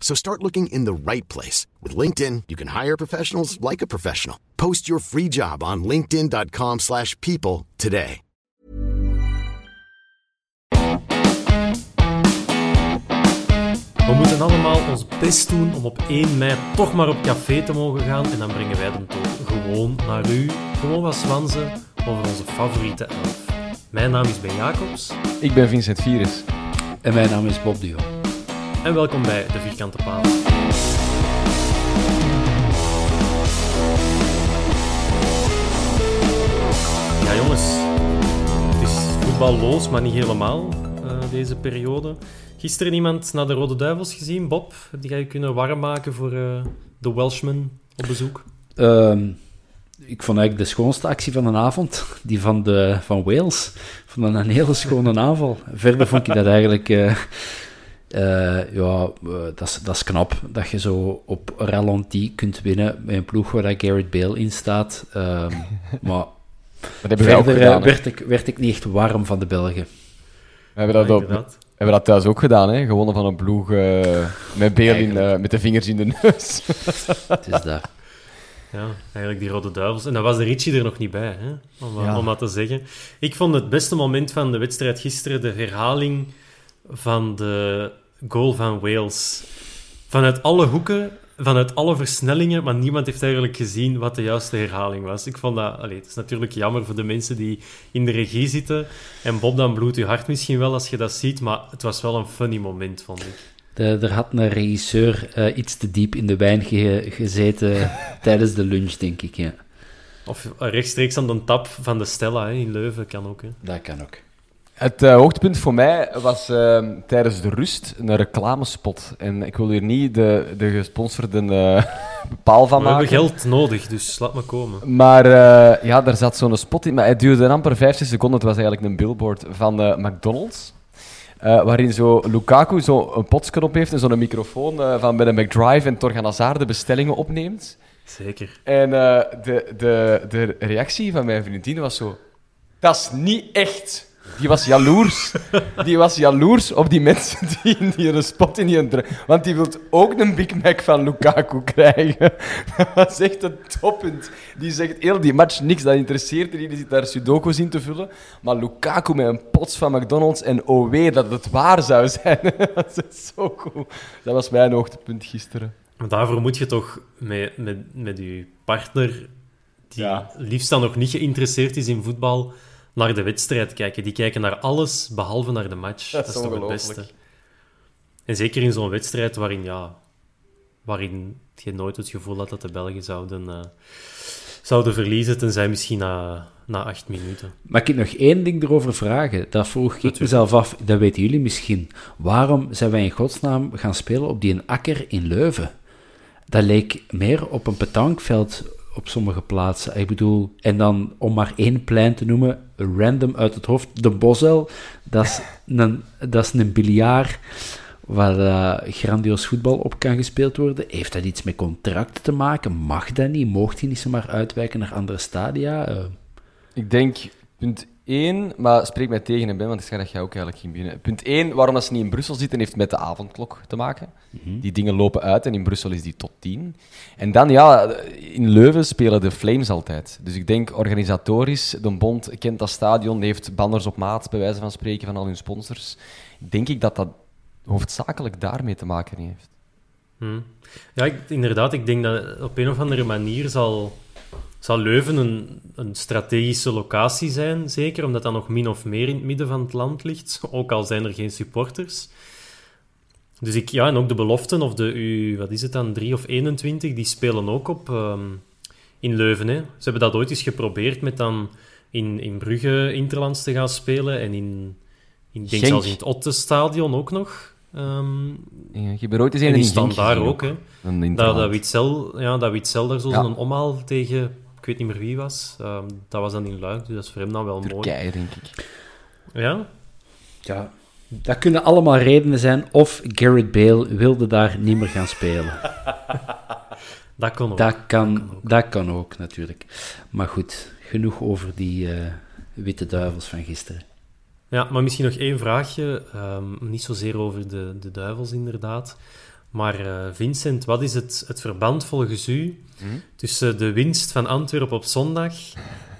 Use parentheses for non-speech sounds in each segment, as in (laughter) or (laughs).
So start looking in the right place. With LinkedIn, you can hire professionals like a professional. Post your free job on linkedin.com slash people today. We moeten allemaal ons best doen om op 1 mei toch maar op café te mogen gaan en dan brengen wij de toch gewoon naar u. Gewoon wat zwanzen over onze favoriete elf. Mijn naam is Ben Jacobs Ik ben Vincent Virus. En mijn naam is Bob Duo. En welkom bij De Vierkante Paal. Ja jongens, het is voetballoos, maar niet helemaal eh, deze periode. Gisteren iemand naar de Rode Duivels gezien, Bob? Die ga je kunnen warm maken voor eh, de Welshman op bezoek? Ehm, ik vond eigenlijk de schoonste actie van de avond, die van, de, van Wales. Ik vond een hele schone aanval. Verder vond ik dat eigenlijk... eh, eh, ja, eh, dat is- dat is knap dat je zo op ralenti kunt winnen met een ploeg waar dat Garrett Bale in staat. Ehm, (laughs) maar verder eh, gedaan. werd, ik, werd ik niet echt warm van de Belgen. We hebben dat, op- we hebben dat thuis ook gedaan, hè? gewonnen van een ploeg eh, met beel in, eh, met de vingers in de neus. (laughs) Het is dat. Ja, eigenlijk die Rode Duivels. En dan was de Ritchie er nog niet bij, hè? Om, Ja. om dat te zeggen. Ik vond het beste moment van de wedstrijd gisteren de herhaling van de goal van Wales. Vanuit alle hoeken, vanuit alle versnellingen, maar niemand heeft eigenlijk gezien wat de juiste herhaling was. Ik vond dat... Allee, het is natuurlijk jammer voor de mensen die in de regie zitten. En Bob, dan bloedt je hart misschien wel als je dat ziet, maar het was wel een funny moment, vond ik. De, er had een regisseur eh, iets te diep in de wijn ge- gezeten (laughs) tijdens de lunch, denk ik. Ja. Of rechtstreeks aan de tap van de Stella hè, in Leuven, kan ook. Hè. Dat kan ook. Het eh, hoogtepunt voor mij was eh, tijdens de rust een reclamespot. En ik wil hier niet de, de gesponsorde eh, (laughs) paal van We hebben maken. geld nodig, dus laat me komen. Maar eh, ja, daar zat zo'n spot in. Maar het duurde amper 15 seconden. Het was eigenlijk een billboard van McDonald's. Waarin zo Lukaku zo een potsknop heeft en zo'n microfoon van bij de McDrive en Torgan Hazard de bestellingen opneemt. Zeker. En de, de, de reactie van mijn vriendin was zo... Dat is niet echt. Die was jaloers. Die was jaloers op die mensen die in die een spot in die... Want die wil ook een Big Mac van Lukaku krijgen. (laughs) Dat was echt een toppunt. Die zegt heel die match niks, dat interesseert er niet. Die zit daar sudoku's in te vullen. Maar Lukaku met een pots van McDonald's en wee dat het waar zou zijn. (laughs) dat is zo goed. Dat was mijn hoogtepunt gisteren. Maar daarvoor moet je toch met, met, met je partner, die Ja. liefst dan nog niet geïnteresseerd is in voetbal, naar de wedstrijd kijken. Die kijken naar alles behalve naar de match. Dat Dat, is is toch het beste. En zeker in zo'n wedstrijd waarin, ja, waarin je nooit het gevoel had dat de Belgen zouden, eh, zouden verliezen, tenzij misschien na, na acht minuten. Mag ik nog één ding erover vragen? Dat vroeg ik Natuurlijk. mezelf af, dat weten jullie misschien. Waarom zijn wij in godsnaam gaan spelen op die akker in Leuven? Dat leek meer op een petankveld op sommige plaatsen. Ik bedoel, en dan om maar één plein te noemen, random uit het hoofd, de Bosel, dat is (laughs) een, dat is een biljart waar eh, grandioos voetbal op kan gespeeld worden. Heeft dat iets met contracten te maken? Mag dat niet? Mocht hij niet zomaar uitwijken naar andere stadia? Eh, Ik denk, punt 1, maar spreek mij tegen en ben, want ik zeg dat jij ook eigenlijk ging beginnen. Punt 1, waarom dat ze niet in Brussel zitten, heeft met de avondklok te maken. Die dingen lopen uit en in Brussel is die tot 10. En dan, ja, in Leuven spelen de Flames altijd. Dus ik denk organisatorisch, de Bond kent dat stadion, heeft banners op maat, bij wijze van spreken, van al hun sponsors. Denk ik dat dat hoofdzakelijk daarmee te maken heeft. Hm. Ja, ik- inderdaad. Ik denk dat op een of andere manier zal, zal Leuven een, een strategische locatie zijn. Zeker omdat dat nog min of meer in het midden van het land ligt. (laughs) Ook al zijn er geen supporters. Dus ik, ja, en ook de beloften, of de U, wat is het dan, 3 of 21, die spelen ook op ehm, in Leuven. Hè. Ze hebben dat ooit eens geprobeerd met dan in, in Brugge Interlands te gaan spelen. En in, in denk Genk. zelfs in het Otte-stadion ook nog. Ehm, Ja, je er ooit eens in staan Genk daar gezien ook, hè. Dat, dat Witzel, ja, dat Witzel daar zo Ja. een omhaal tegen, ik weet niet meer wie was. Ehm, dat was dan in Luik, dus dat is voor hem dan wel mooi. Turkije, denk ik. Ja, Ja, dat kunnen allemaal redenen zijn. Of Garrett Bale wilde daar niet meer gaan spelen. (laughs) dat kon ook. Dat kan, dat kan ook, natuurlijk. Maar goed, genoeg over die eh, witte duivels van gisteren. Ja, maar misschien nog één vraagje. Ehm, niet zozeer over de, de duivels, inderdaad. Maar eh, Vincent, wat is het, het verband volgens u tussen de winst van Antwerpen op zondag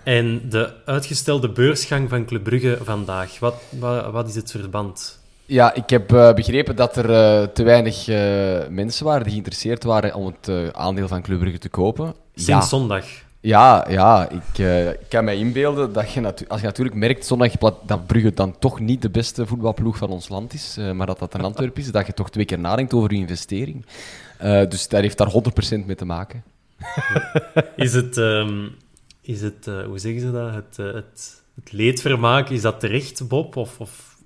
en de uitgestelde beursgang van Club Brugge vandaag? Wat, wat, wat is het verband? Ja, ik heb eh, begrepen dat er eh, te weinig mensen waren die geïnteresseerd waren om het aandeel van Club Brugge te kopen. Sinds ja, zondag. Ja, ja ik, eh, ik kan mij inbeelden dat je als je natuurlijk merkt zondag dat Brugge dan toch niet de beste voetbalploeg van ons land is, eh, maar dat dat een Antwerpen is, dat je toch twee keer nadenkt over je investering. Eh, dus dat heeft daar 100% mee te maken. (laughs) Is het, ehm, is het hoe zeggen ze dat? Het, het, het is dat terecht, Bob? Of, of,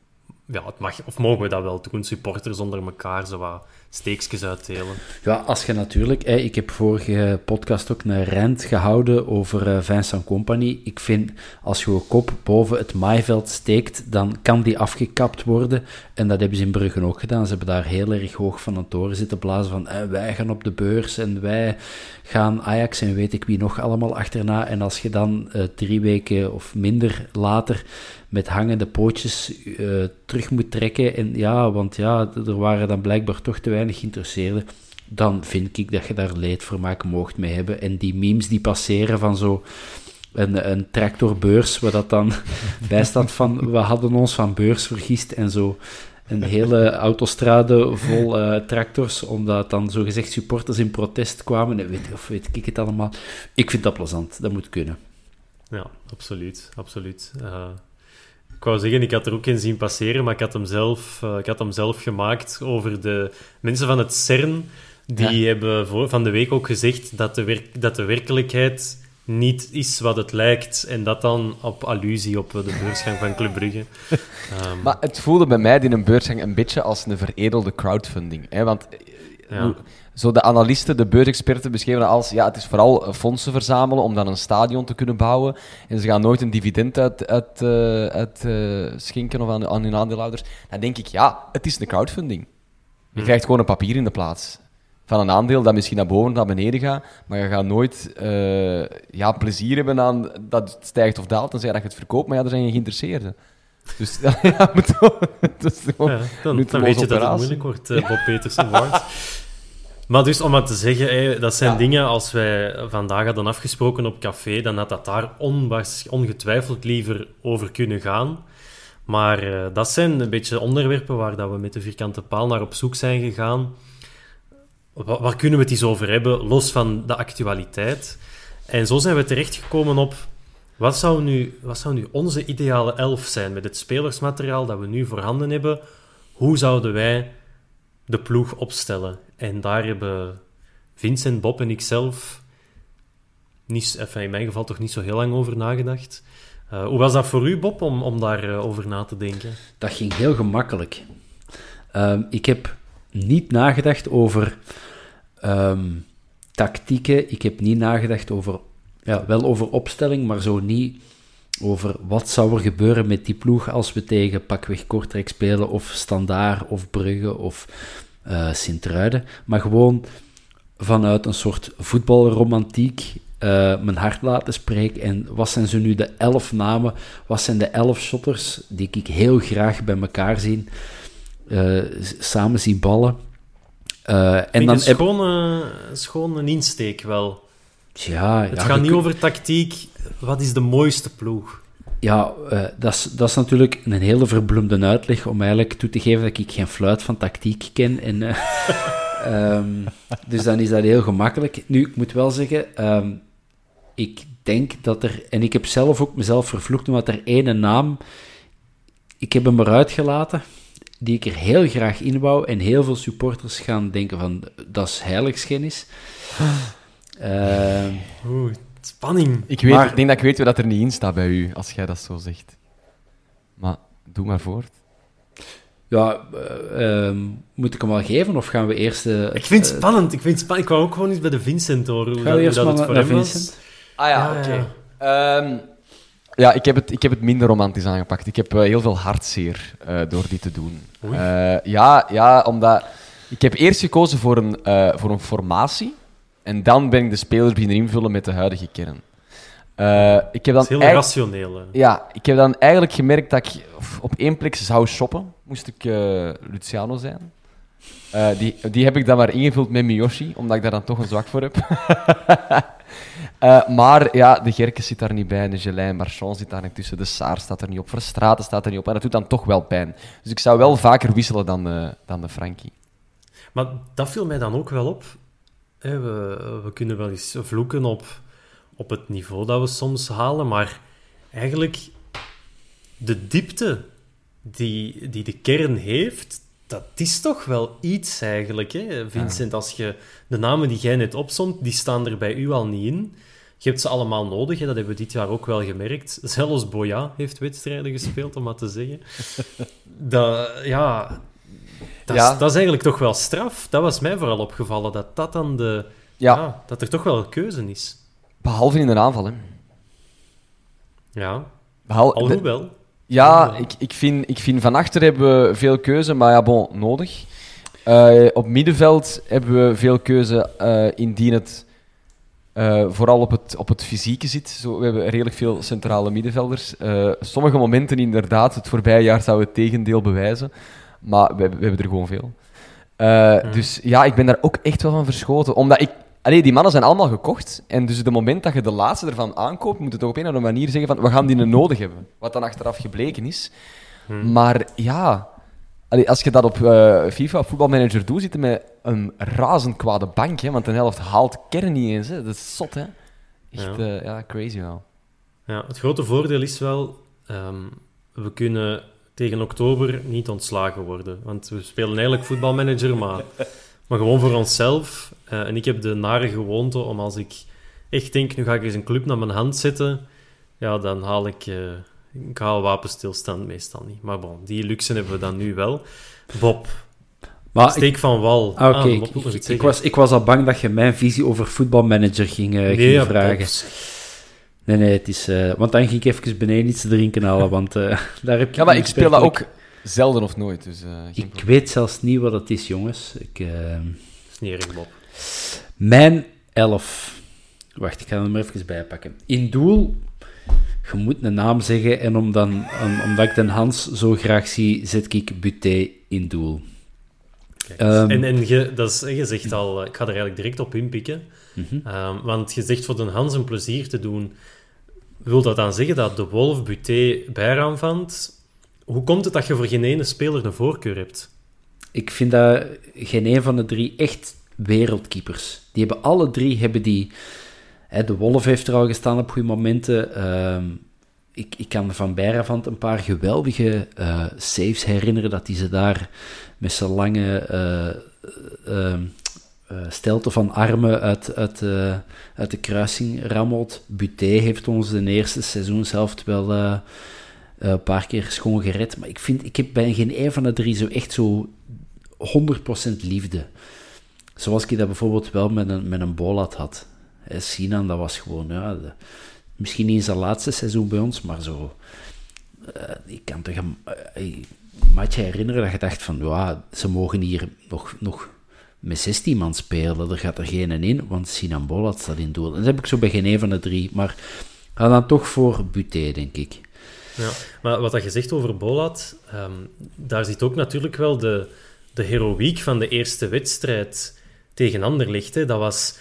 ja, mag, of mogen we dat wel doen, supporters onder elkaar zo wat steekjes uitdelen? Ja, als je natuurlijk... hè, ik heb vorige podcast ook een rant gehouden over eh, Vincent Company. Ik vind, als je je kop boven het maaiveld steekt, dan kan die afgekapt worden. En dat hebben ze in Brugge ook gedaan. Ze hebben daar heel erg hoog van een toren zitten blazen van eh, wij gaan op de beurs en wij gaan Ajax en weet ik wie nog allemaal achterna. En als je dan eh, drie weken of minder later met hangende pootjes terug moet trekken. En ja, want ja, er waren dan blijkbaar toch te weinig geïnteresseerden. Dan vind ik dat je daar leedvermaak moogt mee hebben. En die memes die passeren van zo een, een tractorbeurs, waar dat dan (laughs) bij staat van we hadden ons van beurs vergist en zo. Een hele autostrade vol eh, tractors, omdat dan zogezegd supporters in protest kwamen. En weet, of weet ik het allemaal. Ik vind dat plezant, dat moet kunnen. Ja, absoluut. absoluut. Eh, ik wou zeggen, ik had er ook in zien passeren, maar ik had hem zelf, eh, ik had hem zelf gemaakt over de mensen van het CERN. Die hebben voor, van de week ook gezegd dat de, werk, dat de werkelijkheid niet is wat het lijkt. En dat dan op allusie op de beursgang van Club Brugge. (laughs) Ehm, Maar het voelde bij mij in een beursgang een beetje als een veredelde crowdfunding. Hè? Want eh, Ja. Zo de analisten, de beursexperten beschreven als ja, het is vooral eh, fondsen verzamelen om dan een stadion te kunnen bouwen. En ze gaan nooit een dividend uit, uit, eh, uit eh, schenken of aan, aan hun aandeelhouders. Dan denk ik, ja, het is een crowdfunding. Je krijgt gewoon een papier in de plaats. Van een aandeel dat misschien naar boven of naar beneden gaat, maar je gaat nooit ja, plezier hebben aan dat het stijgt of daalt, tenzij dat je het verkoopt, maar ja, daar zijn je geïnteresseerden. Dus (laughs) ja, moet (laughs) gewoon Ja, dan, weet je dat het moeilijk wordt, eh, Bob Peters Award. (laughs) Maar dus om maar te zeggen, dat zijn Ja. dingen, als wij vandaag hadden afgesproken op café, dan had dat daar onwaars- ongetwijfeld liever over kunnen gaan. Maar eh, dat zijn een beetje onderwerpen waar dat we met de vierkante paal naar op zoek zijn gegaan. Wa- waar kunnen we het eens over hebben, los van de actualiteit? En zo zijn we terechtgekomen op wat zou, nu, wat zou nu onze ideale elf zijn met het spelersmateriaal dat we nu voorhanden hebben? Hoe zouden wij de ploeg opstellen? En daar hebben Vincent, Bob en ikzelf niet, in mijn geval toch niet zo heel lang over nagedacht. Eh, hoe was dat voor u, Bob, om, om daarover over na te denken? Dat ging heel gemakkelijk. Ehm, ik heb niet nagedacht over ehm, tactieken. Ik heb niet nagedacht over, ja, wel over opstelling, maar zo niet over wat zou er gebeuren met die ploeg als we tegen pakweg Kortrijk spelen, of Standaard, of Brugge, of eh Sint-Truiden. Maar gewoon vanuit een soort voetbalromantiek eh, mijn hart laten spreken. En wat zijn zo nu de elf namen? Wat zijn de elf shotters die ik heel graag bij elkaar zie? eh, samen zien ballen. Eh, en dan dan heb schoon, schoon een insteek wel. ja, Het ja, gaat niet kun- over tactiek. Wat is de mooiste ploeg? Ja, eh, dat, is, dat is natuurlijk een hele verbloemde uitleg om eigenlijk toe te geven dat ik geen fluit van tactiek ken. En, eh, (laughs) ehm, dus dan is dat heel gemakkelijk. Nu, ik moet wel zeggen, ehm, ik denk dat er, en ik heb zelf ook mezelf vervloekt, omdat er ene naam, ik heb hem eruit gelaten, die ik er heel graag in wou, en heel veel supporters gaan denken van, dat is heiligschennis. Oeh, spanning. Ik, weet, Maar- ik denk dat ik weet wat er niet in staat bij u, als jij dat zo zegt. Maar doe maar voort. ja, eh, ehm, moet ik hem wel geven, of gaan we eerst... eh, Ik vind het eh, spannend. Ik, vind ik wou ook gewoon eens bij de Vincent horen. Hoe, Gaan dat, hoe eerst dat maar het naar, voor naar hem was. Vincent? Ah ja, oké. Ehm, ja, ik heb, het, ik heb het minder romantisch aangepakt. Ik heb heel veel hartzeer eh, door dit te doen. Eh, ja, ja, omdat... Ik heb eerst gekozen voor een, eh, voor een formatie. En dan ben ik de spelers beginnen invullen met de huidige kern. Eh, ik heb Dat dan is heel rationeel. hè. Ja, ik heb dan eigenlijk gemerkt dat ik op één plek zou shoppen. Moest ik eh, Luciano zijn. Eh, die, die heb ik dan maar ingevuld met Miyoshi, omdat ik daar dan toch een zwak voor heb. (laughs) Maar ja, de Gerkes zit daar niet bij, de Gelijn Marchand zit daar niet tussen, de Saar staat er niet op, Verstraten staat er niet op. En dat doet dan toch wel pijn. Dus ik zou wel vaker wisselen dan, eh, dan de Frankie. Maar dat viel mij dan ook wel op. Hè, we, we kunnen wel eens vloeken op, op het niveau dat we soms halen, maar eigenlijk de diepte die, die de kern heeft, dat is toch wel iets eigenlijk. Hè? Vincent, als je de namen die jij net opzomt, die staan er bij u al niet in. Je hebt ze allemaal nodig, hè? dat hebben we dit jaar ook wel gemerkt. Zelfs Boya heeft wedstrijden gespeeld, om maar te zeggen. (laughs) Dat, ja, dat, Ja. Is, dat is eigenlijk toch wel straf. Dat was mij vooral opgevallen, dat dat dan de... Ja, Ja, dat er toch wel een keuze is. behalve in de aanval. Hè. Ja, Behal- de- alhoewel. Ja, ik, ik, vind, ik vind van achter hebben we veel keuze, maar ja, bon, nodig. Eh, op middenveld hebben we veel keuze eh, indien het eh, vooral op het, op het fysieke zit. Zo, we hebben redelijk veel centrale middenvelders. Sommige momenten inderdaad, het voorbije jaar zou het tegendeel bewijzen, maar we, hebben- we hebben er gewoon veel. Eh, Dus ja, ik ben daar ook echt wel van verschoten. Omdat ik... Allee, die mannen zijn allemaal gekocht. En dus het moment dat je de laatste ervan aankoopt, moet je toch op een of andere manier zeggen van, we gaan die een nodig hebben. Wat dan achteraf gebleken is. Maar ja, allee, als je dat op eh, FIFA voetbalmanager doet, zitten met een razend kwade bank. Hè, want de helft haalt kern niet eens. Hè. Dat is zot, hè. Echt, Ja. ja, ja crazy wel. Ja, het grote voordeel is wel, ehm, we kunnen tegen oktober niet ontslagen worden. Want we spelen eigenlijk voetbalmanager, maar, maar gewoon voor onszelf. Eh, en ik heb de nare gewoonte om als ik echt denk, nu ga ik eens een club naar mijn hand zetten, ja, dan haal ik... eh, ik haal wapenstilstand meestal niet. Maar bon, die luxe hebben we dan nu wel. Bob, Maar ik, steek van wal. ah, oké, Ah, ik, was, ik was al bang dat je mijn visie over voetbalmanager ging, Bob, vragen. Nee, nee, het is... eh, want dan ging ik even beneden iets drinken halen, want eh, (laughs) daar heb je... Ja, maar ik speel dat ook zelden of nooit. Dus, eh, Ik probleem. weet zelfs niet wat het is, jongens. Ik, eh, Snerig, Bob. Mijn elf. Wacht, ik ga hem er even bijpakken. In doel, je moet een naam zeggen. En om dan, om- omdat ik den Hans zo graag zie, zet ik Buté in doel. Kijk, Ehm, en en je, dat is, je zegt al, ik ga er eigenlijk direct op inpikken. Ehm, want je zegt voor de Hans een plezier te doen. Wil dat dan zeggen dat de Wolf Buté bijraam vandt? Hoe komt het dat je voor geen ene speler een voorkeur hebt? Ik vind dat geen een van de drie echt wereldkeepers. Die hebben alle drie, hebben die... Hè, de Wolf heeft er al gestaan op goede momenten. Ehm, ik, ik kan van Bijravant een paar geweldige eh, saves herinneren, dat hij ze daar met zijn lange eh, eh, eh, stelte van armen uit, uit, eh, uit de kruising rammelt. Buté heeft ons de eerste seizoenshelft wel eh, eh, een paar keer schoon gered. Maar ik, vind, ik heb bij geen een van de drie zo echt zo 100% liefde. Zoals ik dat bijvoorbeeld wel met een, met een Bolat had. Hè, Sinan, dat was gewoon... Ja, misschien niet zijn laatste seizoen bij ons, maar zo... eh, ik kan toch een, eh, match herinneren dat je dacht van... Ja, ze mogen hier nog, nog, met 16 man spelen. Er gaat er geen in, want Sinan Bolat staat in doel. En dat heb ik zo bij geen een van de drie. Maar ga dan toch voor Buté, denk ik. Ja, maar wat je zegt over Bolat, ehm, daar zit ook natuurlijk wel de, de heroïek van de eerste wedstrijd tegen Anderlecht. Dat was...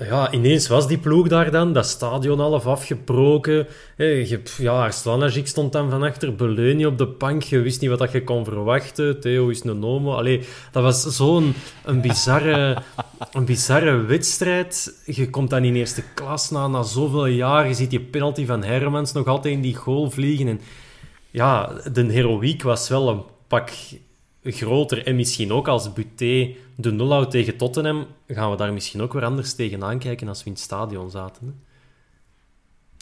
Ja, ineens was die ploeg daar dan, dat stadion half afgebroken. Je, ja, Arslanagic stond dan van achter, Beleuni op de bank. Je wist niet wat je kon verwachten. Theo is een nomo. Allee, dat was zo'n een bizarre, (laughs) een bizarre wedstrijd. Je komt dan in eerste klas na, na zoveel jaar. Je ziet die penalty van Hermans nog altijd in die goal vliegen. En ja, de heroïek was wel een pak groter. En misschien ook als Buté de nul houdt tegen Tottenham, gaan we daar misschien ook weer anders tegenaan kijken als we in het stadion zaten. Hè?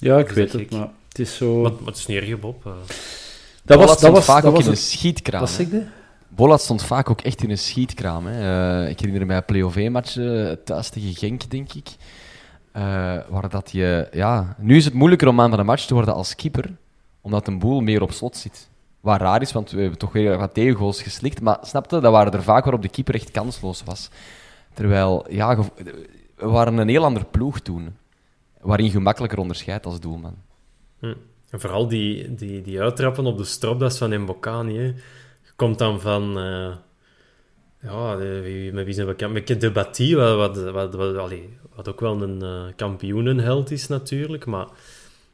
Ja, ik Is weet dat het, maar het is zo... Maar, maar het is niet erg, Bob. eh. dat Bolat stond vaak dat ook was in een schietkraam. Wat zeg je? Bolat stond vaak ook echt in een schietkraam. Hè. Eh, ik herinner mij een play-off-match eh, thuis tegen Genk, denk ik. Eh, waar dat je... Ja, nu is het moeilijker om man van de match te worden als keeper, omdat een boel meer op slot zit. Wat raar is, want we hebben toch weer wat tegengoals geslikt. Maar snapte, dat waren er vaak waarop de keeper echt kansloos was. Terwijl, ja, we waren een heel ander ploeg toen. Waarin je makkelijker onderscheidt als doelman. Hm. En vooral die, die, die uittrappen op de stropdas van Mbokani. Hè. Je komt dan van... eh, ja, de- wie, met wie zijn we bekend? Met Debati, wat, wat, wat, wat, allee, wat ook wel een eh, kampioenenheld is natuurlijk. Maar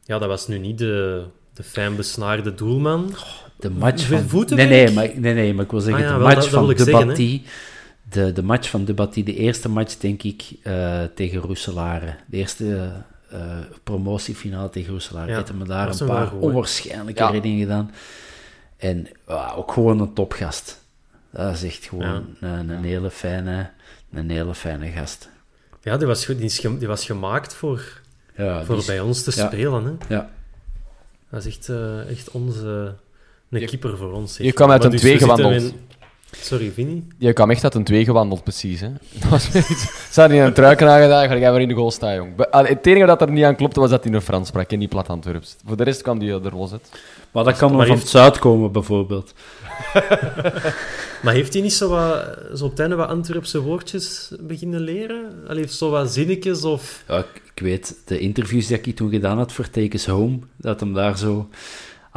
ja, dat was nu niet de, de fijn besnaarde doelman. De match van... voeten Nee, nee, maar, nee, nee, maar ik wil zeggen, Ah ja, de wel, match dat- dat van ik de. De, match van de Batti, de eerste match, denk ik, eh, tegen Roeselare. De eerste eh, promotiefinale tegen Roeselare. Ja, Heeft hem daar een paar goed, onwaarschijnlijke Ja. reddingen gedaan. En ook gewoon een topgast. Dat is echt gewoon een, een, hele fijne, een hele fijne gast. Ja, die was, goed- die is, ge- die was gemaakt voor, Ja, voor die is- bij ons te ja. spelen. Hè. ja. Dat is echt, eh, echt onze... Een Je- keeper voor ons. je kwam uit Maar een dus we twee gewandeld. in- Sorry, Vinnie? Je kwam echt uit een twee gewandeld, precies. Hè? (laughs) Dat was iets. Ze hadden in een truiken aangedaan, ga jij maar in de goal staan, jong. Allee, Het enige dat er niet aan klopte, was dat hij in Frans sprak en niet plat Antwerps. Voor de rest kwam hij er los uit. Maar dat kan Maar nog van heeft- het zuid komen, bijvoorbeeld. (laughs) Maar heeft hij niet zo, wat, zo op het einde wat Antwerpse woordjes beginnen leren? Allee, heeft zo wat zinnetjes of... Ja, ik, ik weet, de interviews die ik toen gedaan had voor Takes Home, dat hem daar zo...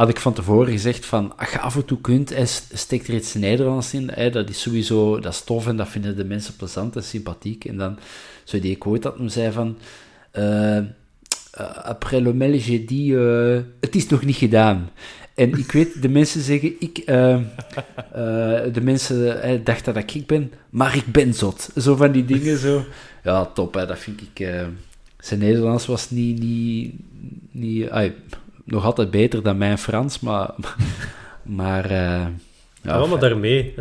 Had ik van tevoren gezegd van, je af en toe kunt, steekt er iets Nederlands in. Hè, dat is sowieso, dat is tof en dat vinden de mensen plezant en sympathiek. En dan, zo die quote dat hem zei van... eh, après le mail, j'ai dit, eh, het is nog niet gedaan. En ik weet, de mensen zeggen, ik, de mensen dachten dat ik ben, maar ik ben zot. Zo van die dingen, zo. Ja, top, dat vind ik... zijn Nederlands was niet... niet, niet nog altijd beter dan mijn Frans, maar... (laughs) maar eh, Ja, ja, maar fijn. daarmee,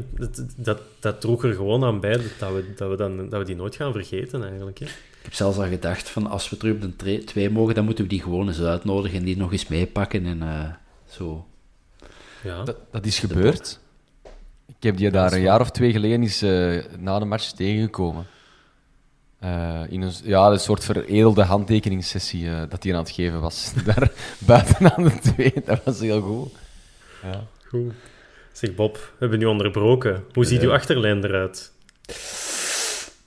dat, dat droeg er gewoon aan bij dat we, dat we, dan, dat we die nooit gaan vergeten, eigenlijk. Hè. Ik heb zelfs al gedacht van, als we terug op de twee mogen, dan moeten we die gewoon eens uitnodigen en die nog eens meepakken en eh, zo. Ja. Dat, dat is gebeurd. Ik heb die daar een jaar of twee geleden eens eh, na de match tegengekomen. Eh, in een, ja, een soort veredelde handtekeningssessie eh, dat hij aan het geven was. (laughs) Daar buiten aan de twee. Dat was heel goed. Ja. Goed. Zeg Bob, we hebben nu onderbroken. Hoe ziet uw achterlijn eruit?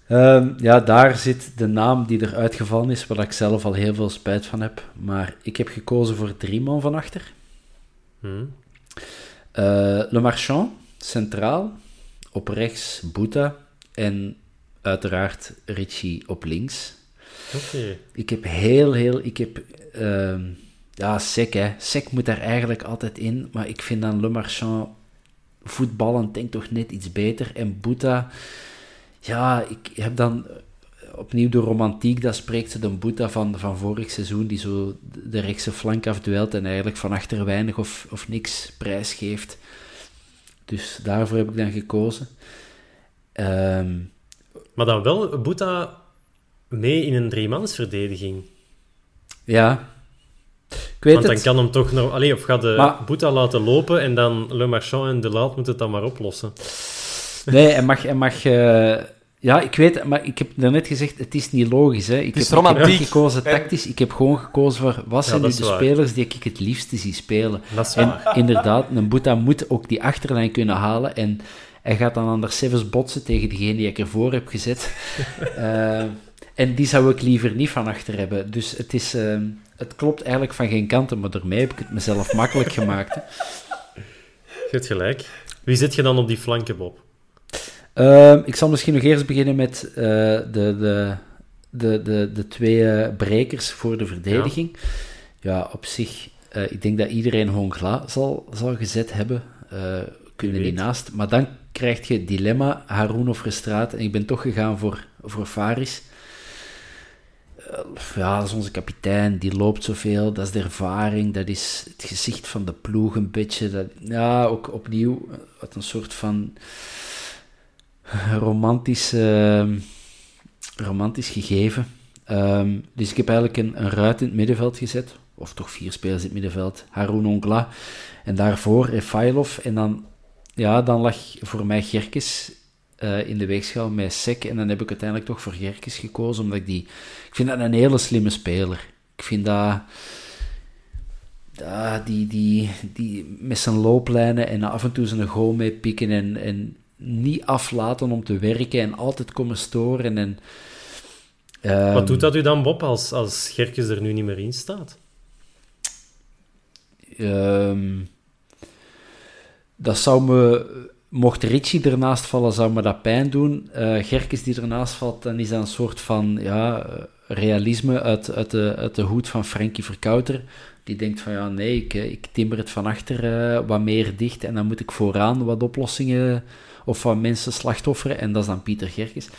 Ehm, ja, daar zit de naam die er uitgevallen is, waar ik zelf al heel veel spijt van heb. Maar ik heb gekozen voor drie man van achter. Hm? Eh, Le Marchand, centraal. Op rechts Boeta. En uiteraard Richie op links. Oké. Ik heb heel, heel... Ik heb... ehm, ja, Sek, hè. Sek moet daar eigenlijk altijd in. Maar ik vind dan Le Marchand voetballend denk toch net iets beter. En Boeta... Ja, ik heb dan opnieuw de romantiek, dat spreekt ze de Boeta van, van vorig seizoen, die zo de rechtse flank afduelt en eigenlijk van achter weinig of, of niks prijs geeft. Dus daarvoor heb ik dan gekozen. Ehm, Maar dan wel Boeta mee in een driemansverdediging. ja, ik weet Want dan het. kan hem toch nog... Allee, of gaat de Maar- Boeta laten lopen en dan Le Marchand en De Laat moeten het dan maar oplossen. Nee, hij mag, hij mag eh, Ja, ik weet, maar ik heb daarnet gezegd, het is niet logisch. Hè. Ik, Het is heb, romantiek. niet gekozen tactisch, ik heb gewoon gekozen voor wat zijn nu de waar. spelers die ik het liefste zie spelen. Dat is En waar. inderdaad, een Boeta moet ook die achterlijn kunnen halen. En hij gaat dan aan de sevens botsen tegen degene die ik ervoor heb gezet. (laughs) Eh, en die zou ik liever niet van achter hebben. Dus het, is, eh, het klopt eigenlijk van geen kanten, maar daarmee heb ik het mezelf makkelijk gemaakt. hè. Je hebt gelijk. Wie zit je dan op die flanken, Bob? Ehm, ik zal misschien nog eerst beginnen met eh, de, de, de, de, de twee eh, brekers voor de verdediging. Ja, op zich, eh, ik denk dat iedereen Hongla zal, zal gezet hebben. Kunnen die naast. Maar dan krijg je het dilemma Haroun of Verstraat. En ik ben toch gegaan voor, voor Faris. Eh, ja, dat is onze kapitein, die loopt zoveel, dat is de ervaring, dat is het gezicht van de ploeg een beetje. Dat, ja, ook opnieuw eh, uit een soort van romantisch, eh, romantisch gegeven. Ehm, dus ik heb eigenlijk een, een ruit in het middenveld gezet, of toch vier spelers in het middenveld. Haroun Ongla en daarvoor Efailov. En dan, ja, dan lag voor mij Gerkes eh, in de weegschaal met Sek. En dan heb ik uiteindelijk toch voor Gerkes gekozen, omdat ik die... Ik vind dat een hele slimme speler. Ik vind dat... Ja, die, die, die met zijn looplijnen en af en toe zijn goal mee pikken en, en niet aflaten om te werken en altijd komen storen. En, ehm, Wat doet dat u dan, Bob, als, als Gerkes er nu niet meer in staat? Ehm, dat zou me, mocht Richie ernaast vallen, zou me dat pijn doen. Gerkes die ernaast valt, dan is dat een soort van ja, eh, realisme uit, uit, de, uit de hoed van Frankie Verkouter. Die denkt van ja, nee, ik, eh, timmer het van achter wat meer dicht en dan moet ik vooraan wat oplossingen of wat mensen slachtofferen. En dat is dan Pieter Gerkes.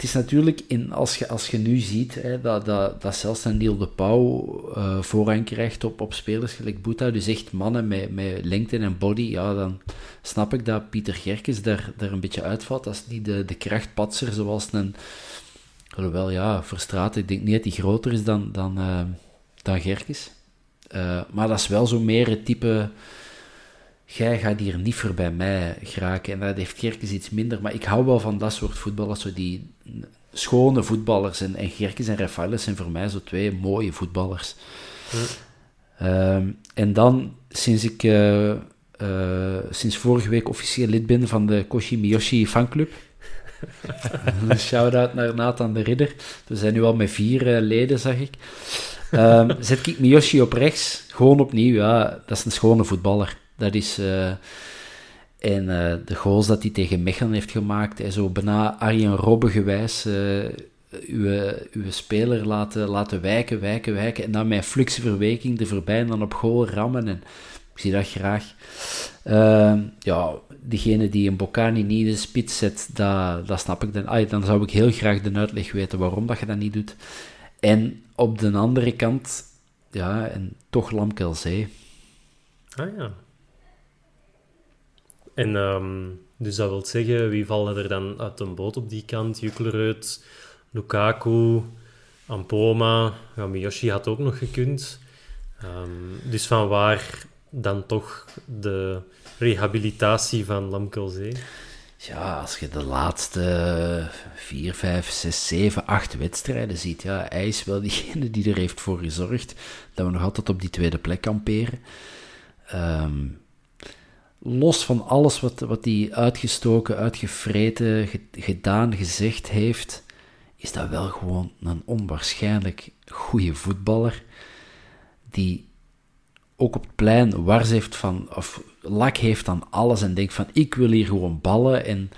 Het is natuurlijk, in, als, je, als je nu ziet hè, dat, dat, dat zelfs een Niel de Pauw eh, voorrang krijgt op, op spelers gelijk Boeta, dus echt mannen met, met lengte en body, ja, dan snap ik dat Pieter Gerkes daar, daar een beetje uitvalt. Dat is niet de, de krachtpatser zoals een... Alhoewel, ja, Verstraat, ik denk niet dat hij groter is dan, dan, eh, dan Gerkes. Eh, maar dat is wel zo meer het type... Jij gaat hier niet voorbij mij geraken. En dat heeft Gerkes iets minder. Maar ik hou wel van dat soort voetballers. Zo die schone voetballers. En, en Gerkes en Rafaelis zijn voor mij zo twee mooie voetballers. Ehm, en dan, sinds ik eh, eh, sinds vorige week officieel lid ben van de Koshi Miyoshi fanclub. (laughs) Een shout-out naar Nathan de Ridder. We zijn nu al met vier eh, leden, zag ik. Ehm, zet ik Miyoshi op rechts. Gewoon opnieuw, ja. Dat is een schone voetballer. Dat is... eh, en eh, de goals dat hij tegen Mechelen heeft gemaakt, en zo bijna Arjen Robben gewijs, eh, uw, uw speler laten, laten wijken, wijken, wijken, en dan met fluxverweking er voorbij en dan op goal rammen. En ik zie dat graag. Eh, ja, diegene die een Bocani niet in de spits zet, dat, dat snap ik dan. Ah, dan zou ik heel graag de uitleg weten waarom dat je dat niet doet. En op de andere kant, ja, en toch Lamkelzee. Ah ja. En ehm, dus dat wil zeggen, wie vallen er dan uit een boot op die kant? Juklerud, Lukaku, Ampoma, Miyoshi had ook nog gekund. Ehm, dus van waar dan toch de rehabilitatie van Lamkelzee? Ja, als je de laatste vier, vijf, zes, zeven, acht wedstrijden ziet, ja, hij is wel diegene die er heeft voor gezorgd dat we nog altijd op die tweede plek kamperen. Ehm, los van alles wat, wat hij uitgestoken, uitgevreten, ge- gedaan, gezegd heeft, is dat wel gewoon een onwaarschijnlijk goede voetballer die ook op het plein wars heeft van, of lak heeft aan alles en denkt van, ik wil hier gewoon ballen. En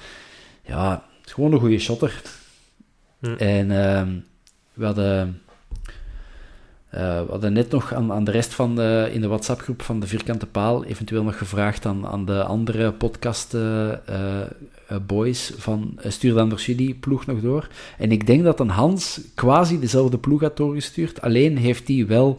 ja, het is gewoon een goede shotter. Hm. En ehm, we, hadden, we hadden net nog aan, aan de rest van de, in de WhatsApp-groep van de Vierkante Paal eventueel nog gevraagd aan, aan de andere podcast eh, eh, eh, boys van eh, stuur dan door jullie ploeg nog door. En ik denk dat een Hans quasi dezelfde ploeg had doorgestuurd, alleen heeft hij wel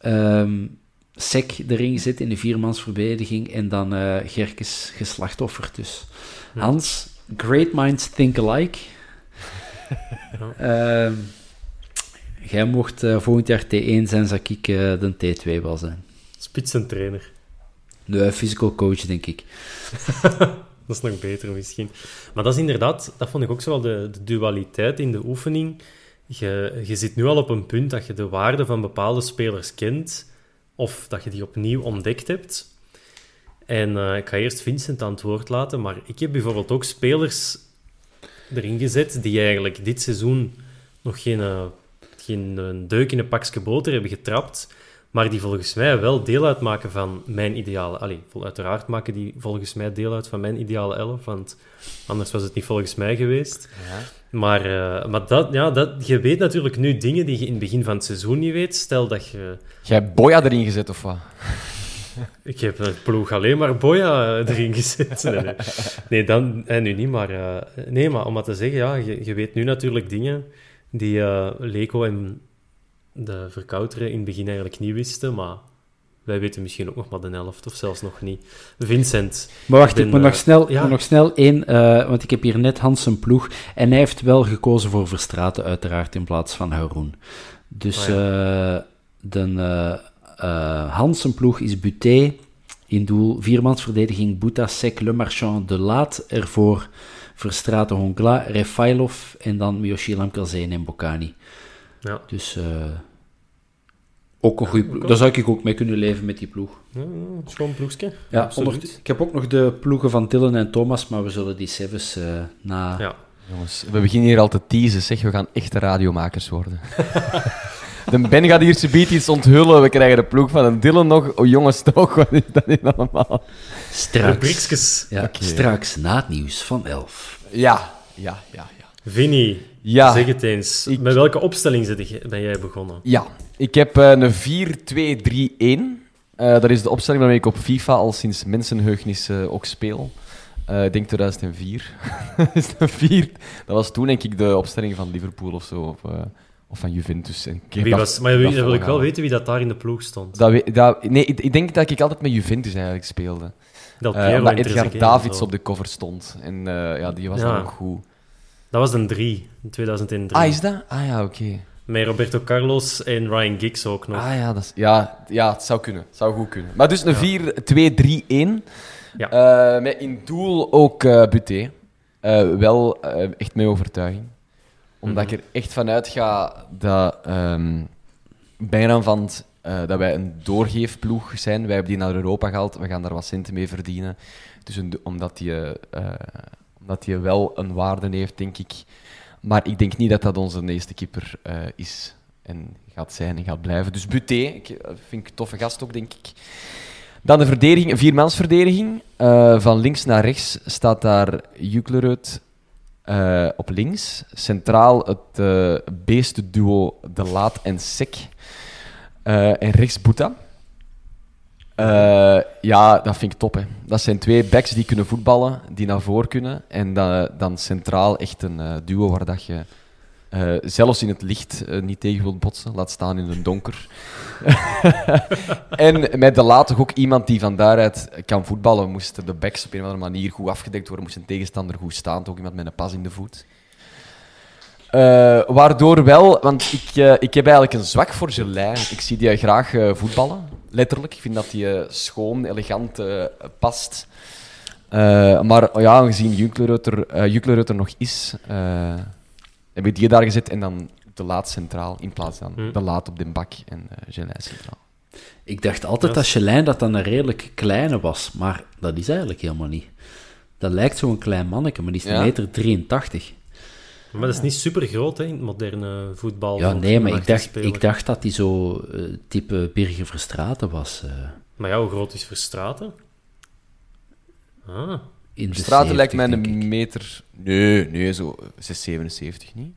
ehm Sek erin gezet in de viermansverdediging en dan eh Gerkes geslachtofferd. Dus Hans, great minds think alike. (laughs) Ehm, jij mocht eh, volgend jaar T1 zijn, zou ik eh, de T2 wel zijn. Spitsentrainer. De physical coach, denk ik. (laughs) dat is nog beter misschien. Maar dat is inderdaad, dat vond ik ook zo wel de, de dualiteit in de oefening. Je, je zit nu al op een punt dat je de waarde van bepaalde spelers kent, of dat je die opnieuw ontdekt hebt. En eh, ik ga eerst Vincent aan het woord laten, maar ik heb bijvoorbeeld ook spelers erin gezet die eigenlijk dit seizoen nog geen, geen eh, deuk in een pakje boter hebben getrapt, maar die volgens mij wel deel uitmaken van mijn ideale... Allee, vol- uiteraard maken die volgens mij deel uit van mijn ideale elf, want anders was het niet volgens mij geweest. Maar, eh, maar dat, ja, dat, je weet natuurlijk nu dingen die je in het begin van het seizoen niet weet. Stel dat je... Jij hebt Boya erin gezet, of wat? (laughs) Ik heb een ploeg alleen maar Boya eh, erin gezet. Nee, nee. nee dan, en nu niet, maar... eh, nee, maar om maar te zeggen, ja, je, je weet nu natuurlijk dingen die eh Leco en de verkouteren in het begin eigenlijk niet wisten, maar wij weten misschien ook nog maar de helft, of zelfs nog niet. Vincent. Maar wacht, ben, ik moet nog eh, snel, ja. nog snel één, eh, want ik heb hier net Hans zijn ploeg. En hij heeft wel gekozen voor Verstraten, uiteraard, in plaats van Haroun. Dus eh, de, Hans zijn ploeg is Buté in doel. Viermansverdediging, Bouta, Sek, Le Marchand, De Laat. Ervoor Verstraten, Hongla, Refailov en dan Miyoshi Lamkelzeen en Bocani. Ja. Dus eh, ook een goede ploeg. Daar zou ik ook mee kunnen leven met die ploeg. Ja, schoon ploegje. Ja, onder- ik heb ook nog de ploegen van Dylan en Thomas, maar we zullen die sevens eh, na... Ja. Jongens, we beginnen hier al te teasen, zeg. We gaan echte radiomakers worden. (laughs) de Ben gaat hier subiet iets onthullen. We krijgen de ploeg van een Dylan nog. Oh, jongens, toch? (laughs) Wat is dat niet allemaal? Straks, ja, straks na het nieuws van 11. Ja, ja, ja, ja. Vinnie, Ja. zeg het eens. Ik- Met welke opstelling zit je- ben jij begonnen? Ja, ik heb eh, een 4-2-3-1. Eh, dat is de opstelling waarmee ik op FIFA al sinds mensenheugnis eh, ook speel. Eh, ik denk 2004. (laughs) dat, was toen denk ik de opstelling van Liverpool of zo. Of, eh, of van Juventus. En ik Wie dat- was, maar dat wie- wil ik wel weten wie dat daar in de ploeg stond. Dat, we- dat, nee, ik, ik denk dat ik altijd met Juventus eigenlijk speelde. Del Eh, Piero omdat en Edgar Trezeguet Davids zo. op de cover stond. En eh, ja, die was Ja. dan ook goed. Dat was een 3, in 2003. Ah, is dat? Ah ja, oké. Met Roberto Carlos en Ryan Giggs ook nog. Ah ja, dat is, ja, ja, het zou kunnen. Het zou goed kunnen. Maar dus een 4-2-3-1. Ja. Eh, met in doel ook eh Buté. Eh, wel eh, echt met overtuiging. Omdat Mhm. ik er echt vanuit ga dat ehm bijna van eh, dat wij een doorgeefploeg zijn. Wij hebben die naar Europa gehaald. We gaan daar wat centen mee verdienen. Dus een- omdat die, eh, eh, omdat die wel een waarde heeft, denk ik. Maar ik denk niet dat dat onze eerste keeper is. En gaat zijn en gaat blijven. Dus Buté, ik, vind ik een toffe gast ook, denk ik. Dan de verdediging, een viermansverdediging. Eh, van links naar rechts staat daar Juklerud eh, op links. Centraal het eh beestenduo De Laat en Sek. Eh, en rechts Boeta. Ja, dat vind ik top. Hè. Dat zijn twee backs die kunnen voetballen, die naar voren kunnen. En dan, centraal echt een duo waar dat je zelfs in het licht niet tegen wilt botsen. Laat staan in het donker. (laughs) en met de toch ook iemand die van daaruit kan voetballen. Moesten de backs op een of andere manier goed afgedekt worden, moest een tegenstander goed staan. Toch iemand met een pas in de voet. Eh, waardoor wel, want ik, eh, ik heb eigenlijk een zwak voor Gelei. Ik zie die graag eh, voetballen, letterlijk. Ik vind dat die schoon, elegant past. Maar ja, aangezien Juklerud er, eh, Juklerud er nog is, heb ik die daar gezet en dan de laat centraal in plaats van de laat op de bak en uh, Gelei centraal. Ik dacht altijd dat Chelijn dat dan een redelijk kleine was, maar dat is eigenlijk helemaal niet. Dat lijkt zo'n klein manneke, maar die is Ja? een meter 83. Maar dat is niet super groot hè, in het moderne voetbal. Ja, nee, maar ik dacht, ik dacht dat hij zo eh, type Birger Verstraten was. eh, Maar ja, hoe groot is Verstraten? Ah, in de Straten lijkt 70, mij een meter... Nee, nee, zo 677 niet?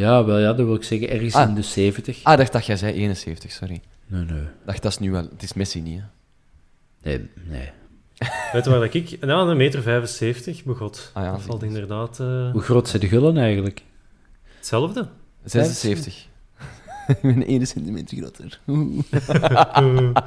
Ja, wel ja, dat wil ik zeggen, ergens Ah. in de 70. Ah, dacht dat jij zei 71, sorry. Nee, nee. Ik dacht, dat is nu wel... Het is Messi niet, hè? Nee, nee. (laughs) weet je waar dat ik... Nou, een meter 75, begot. Ah ja, dat valt inderdaad eh, Hoe groot zijn de gullen eigenlijk? hetzelfde. 76. (laughs) Ik ben 1 centimeter groter. (laughs)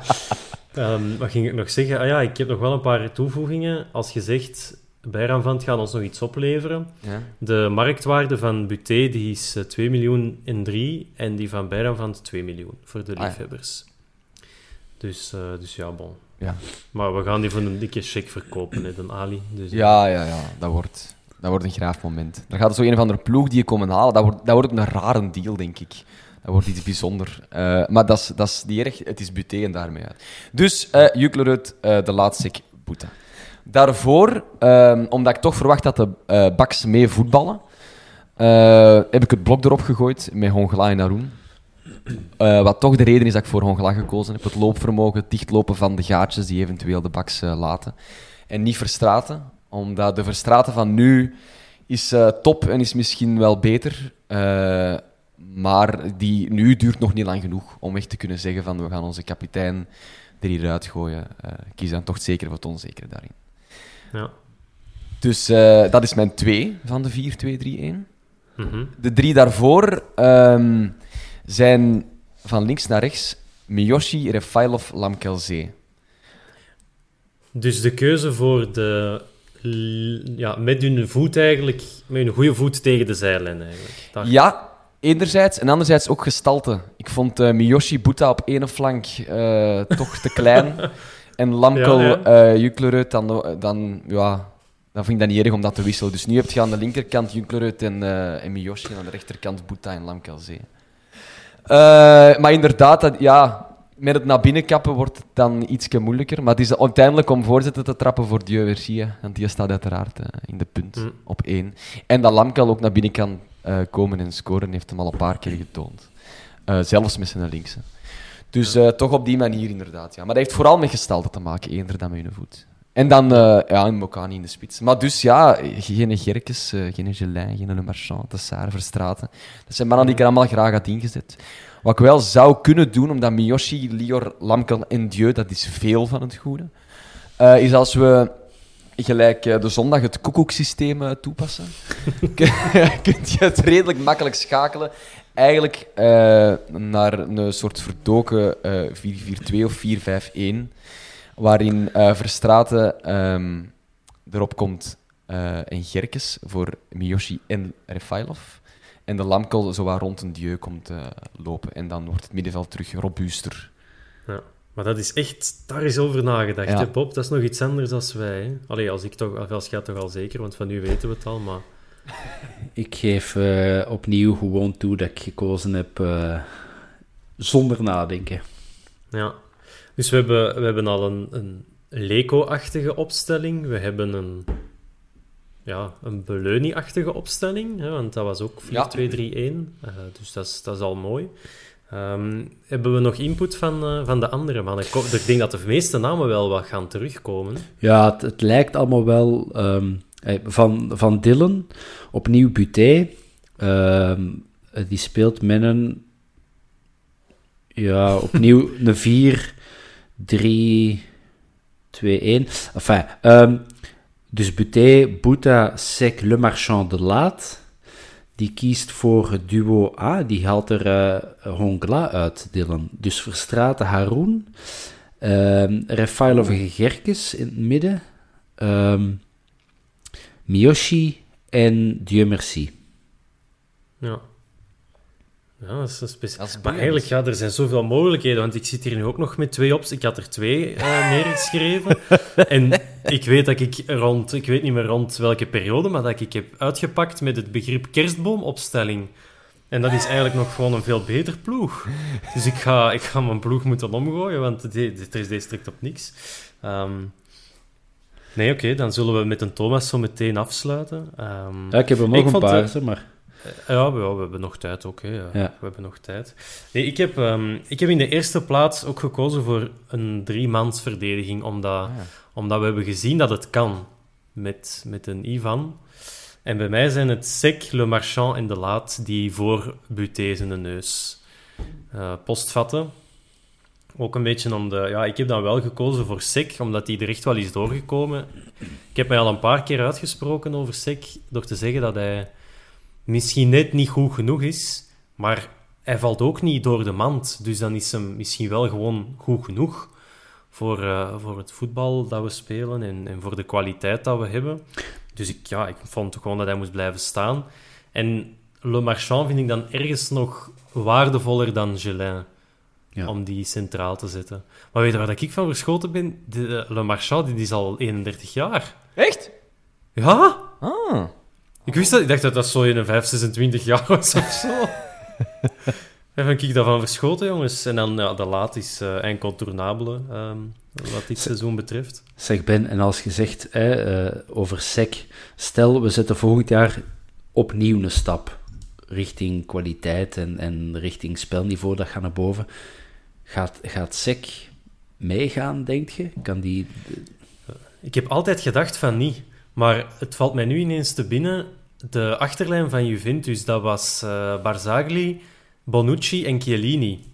Ehm, wat ging ik nog zeggen? Ah ja, ik heb nog wel een paar toevoegingen. Als je zegt, Bijranvand gaat ons nog iets opleveren. Ja. De marktwaarde van Buté die is eh, 2 miljoen en 3 en die van Bijranvand 2 miljoen voor de Ah ja. liefhebbers. Dus, eh, dus ja, bon. ja. Maar we gaan die voor een dikke check verkopen, hè, de Ali. Dus, Ja, ja, ja. Dat wordt, dat wordt een graaf moment. Dan gaat er zo een of andere ploeg die je komen halen. Dat wordt, dat wordt ook een rare deal, denk ik. Dat wordt iets bijzonder. Eh, maar dat is, niet erg. Het is Buté en daarmee uit. Dus eh eh, de laatste Boeta. Daarvoor, ehm, omdat ik toch verwacht dat de eh Baks mee voetballen, eh, heb ik het blok erop gegooid met Hongla en Haroun. Eh, wat toch de reden is dat ik voor Hongla gekozen heb. Het loopvermogen, het dichtlopen van de gaatjes die eventueel de Baks laten. En niet Verstraten, omdat de Verstraten van nu is top en is misschien wel beter. maar die nu duurt nog niet lang genoeg om echt te kunnen zeggen van we gaan onze kapitein er hieruit gooien. Ik kies dan toch zeker voor het onzekere daarin. Ja. Dus eh, dat is mijn twee van de 4-2-3-1. Mhm. De drie daarvoor ehm, zijn van links naar rechts Miyoshi, Refailov, Lamkelzee. Dus de keuze voor de... Ja, met hun voet eigenlijk... Met hun goede voet tegen de zijlijn eigenlijk. Daar- Ja, enerzijds. En anderzijds ook gestalte. Ik vond eh, Miyoshi Buta op ene flank eh, toch te klein. (laughs) En Lamkel, Ja, eh dan, dan, ja, dan vind ik dat niet erg om dat te wisselen. Dus nu heb je aan de linkerkant Juklerud en, eh en Miyoshi en aan de rechterkant Buta en Lamkelzee. Eh, maar inderdaad, dat, ja, met het naar binnen kappen wordt het dan iets moeilijker. Maar het is uiteindelijk om voorzetten te trappen voor Dieu Garcia. Want die staat uiteraard in de punt Mm. op één. En dat Lamkel ook naar binnen kan komen en scoren, heeft hem al een paar keer getoond. Zelfs met zijn linkse. Dus eh, toch op die manier inderdaad. Ja. Maar dat heeft vooral met gestalte te maken, eerder dan met hun voet. En dan eh ja, een Mokani in de spits. Maar dus ja, geen Gerkes, eh, geen Gelin, geen Le Marchand, Tessar, Verstraten. Dat zijn mannen die ik er allemaal graag had ingezet. Wat ik wel zou kunnen doen, omdat Miyoshi, Lior, Lamkel en Dieu, dat is veel van het goede, is als we gelijk de zondag het koekoeksysteem toepassen, (laughs) kun je het redelijk makkelijk schakelen. Eigenlijk eh, naar een soort verdoken eh 4-4-2 of 4-5-1, waarin eh Verstraten ehm, erop komt eh, en Gerkes voor Miyoshi en Refailov. En de Lamkel zo wat rond een dieu komt lopen. En dan wordt het middenveld terug robuuster. Ja. Maar dat is echt... Daar is over nagedacht, Ja. hè, Bob. Dat is nog iets anders dan wij. Hè? Allee, als ik toch... Als jij toch al zeker, want van nu weten we het al, maar... Ik geef eh, opnieuw gewoon toe dat ik gekozen heb eh, zonder nadenken. Ja. Dus we hebben, we hebben al een, een Leco-achtige opstelling. We hebben een... Ja, een Beleuni-achtige opstelling. Hè, want dat was ook 4-2-3-1. Ja. eh, dus dat is, dat is al mooi. Ehm, hebben we nog input van, eh, van de andere mannen? Ik, denk dat de meeste namen wel wat gaan terugkomen. Ja, het, het lijkt allemaal wel ehm, eh, van, van Dylan, opnieuw Buté. Eh, die speelt met een, ja, opnieuw (laughs) een 4, 3, 2, 1. Enfin, ehm, dus Buté, Bouta, Sec, Le Marchand, De Laat. Die kiest voor het duo A, die haalt er eh Hongla uit, Dylan. Dus Verstraten, Haroun. Ehm Refailov en Gerkes in het midden. Ehm, Miyoshi en Dieu merci. Ja. Ja, dat is een is Maar eigenlijk, ja, er zijn zoveel mogelijkheden. Want ik zit hier nu ook nog met twee op. Ik had er twee eh, (laughs) neergeschreven. en ik weet dat ik rond... Ik weet niet meer rond welke periode, maar dat ik heb uitgepakt met het begrip kerstboomopstelling. En dat is eigenlijk nog gewoon een veel beter ploeg. Dus ik ga, ik ga mijn ploeg moeten omgooien, want er is deze strikt op niks. Ehm, nee, oké, dan zullen we met een Thomas zo meteen afsluiten. Ehm, Ja, ik heb er nog een paar, maar. ja, we, ja, we hebben nog tijd ook. Hè. Ja. We hebben nog tijd. Nee, ik, heb, ehm, ik heb in de eerste plaats ook gekozen voor een driemansverdediging, omdat, omdat we hebben gezien dat het kan met, met een Ivan. En bij mij zijn het Sec, Le Marchand en De Laat die voor Buté zijn de neus eh, postvatten. Ook een beetje om de... Ja, ik heb dan wel gekozen voor Sec, omdat die er echt wel is doorgekomen. Ik heb mij al een paar keer uitgesproken over Sec, door te zeggen dat hij misschien net niet goed genoeg is, maar hij valt ook niet door de mand. Dus dan is hem misschien wel gewoon goed genoeg voor, eh, voor het voetbal dat we spelen en, en voor de kwaliteit dat we hebben. Dus ik, ja, ik vond gewoon dat hij moest blijven staan. En Le Marchand vind ik dan ergens nog waardevoller dan Gelin. Ja. om die centraal te zetten. Maar weet je waar dat ik van verschoten ben? De, Le Marchand, die is al 31 jaar. Echt? Ja? Ah. Ik wist dat, ik dacht dat dat zo in een 5, 26 jaar was of zo. (laughs) Daar ben ik daarvan verschoten, jongens. En dan, ja, de laat is uh, incontournabele, ehm, wat dit seizoen betreft. Zeg Ben, en als je zegt hè, eh, over SEC, stel we zetten volgend jaar opnieuw een stap richting kwaliteit en, en richting spelniveau, dat gaat naar boven. Gaat, gaat SEC meegaan, denk je? Kan die... Ik heb altijd gedacht van niet. Maar het valt mij nu ineens te binnen. De achterlijn van Juventus, dat was uh, Barzagli, Bonucci en Chiellini.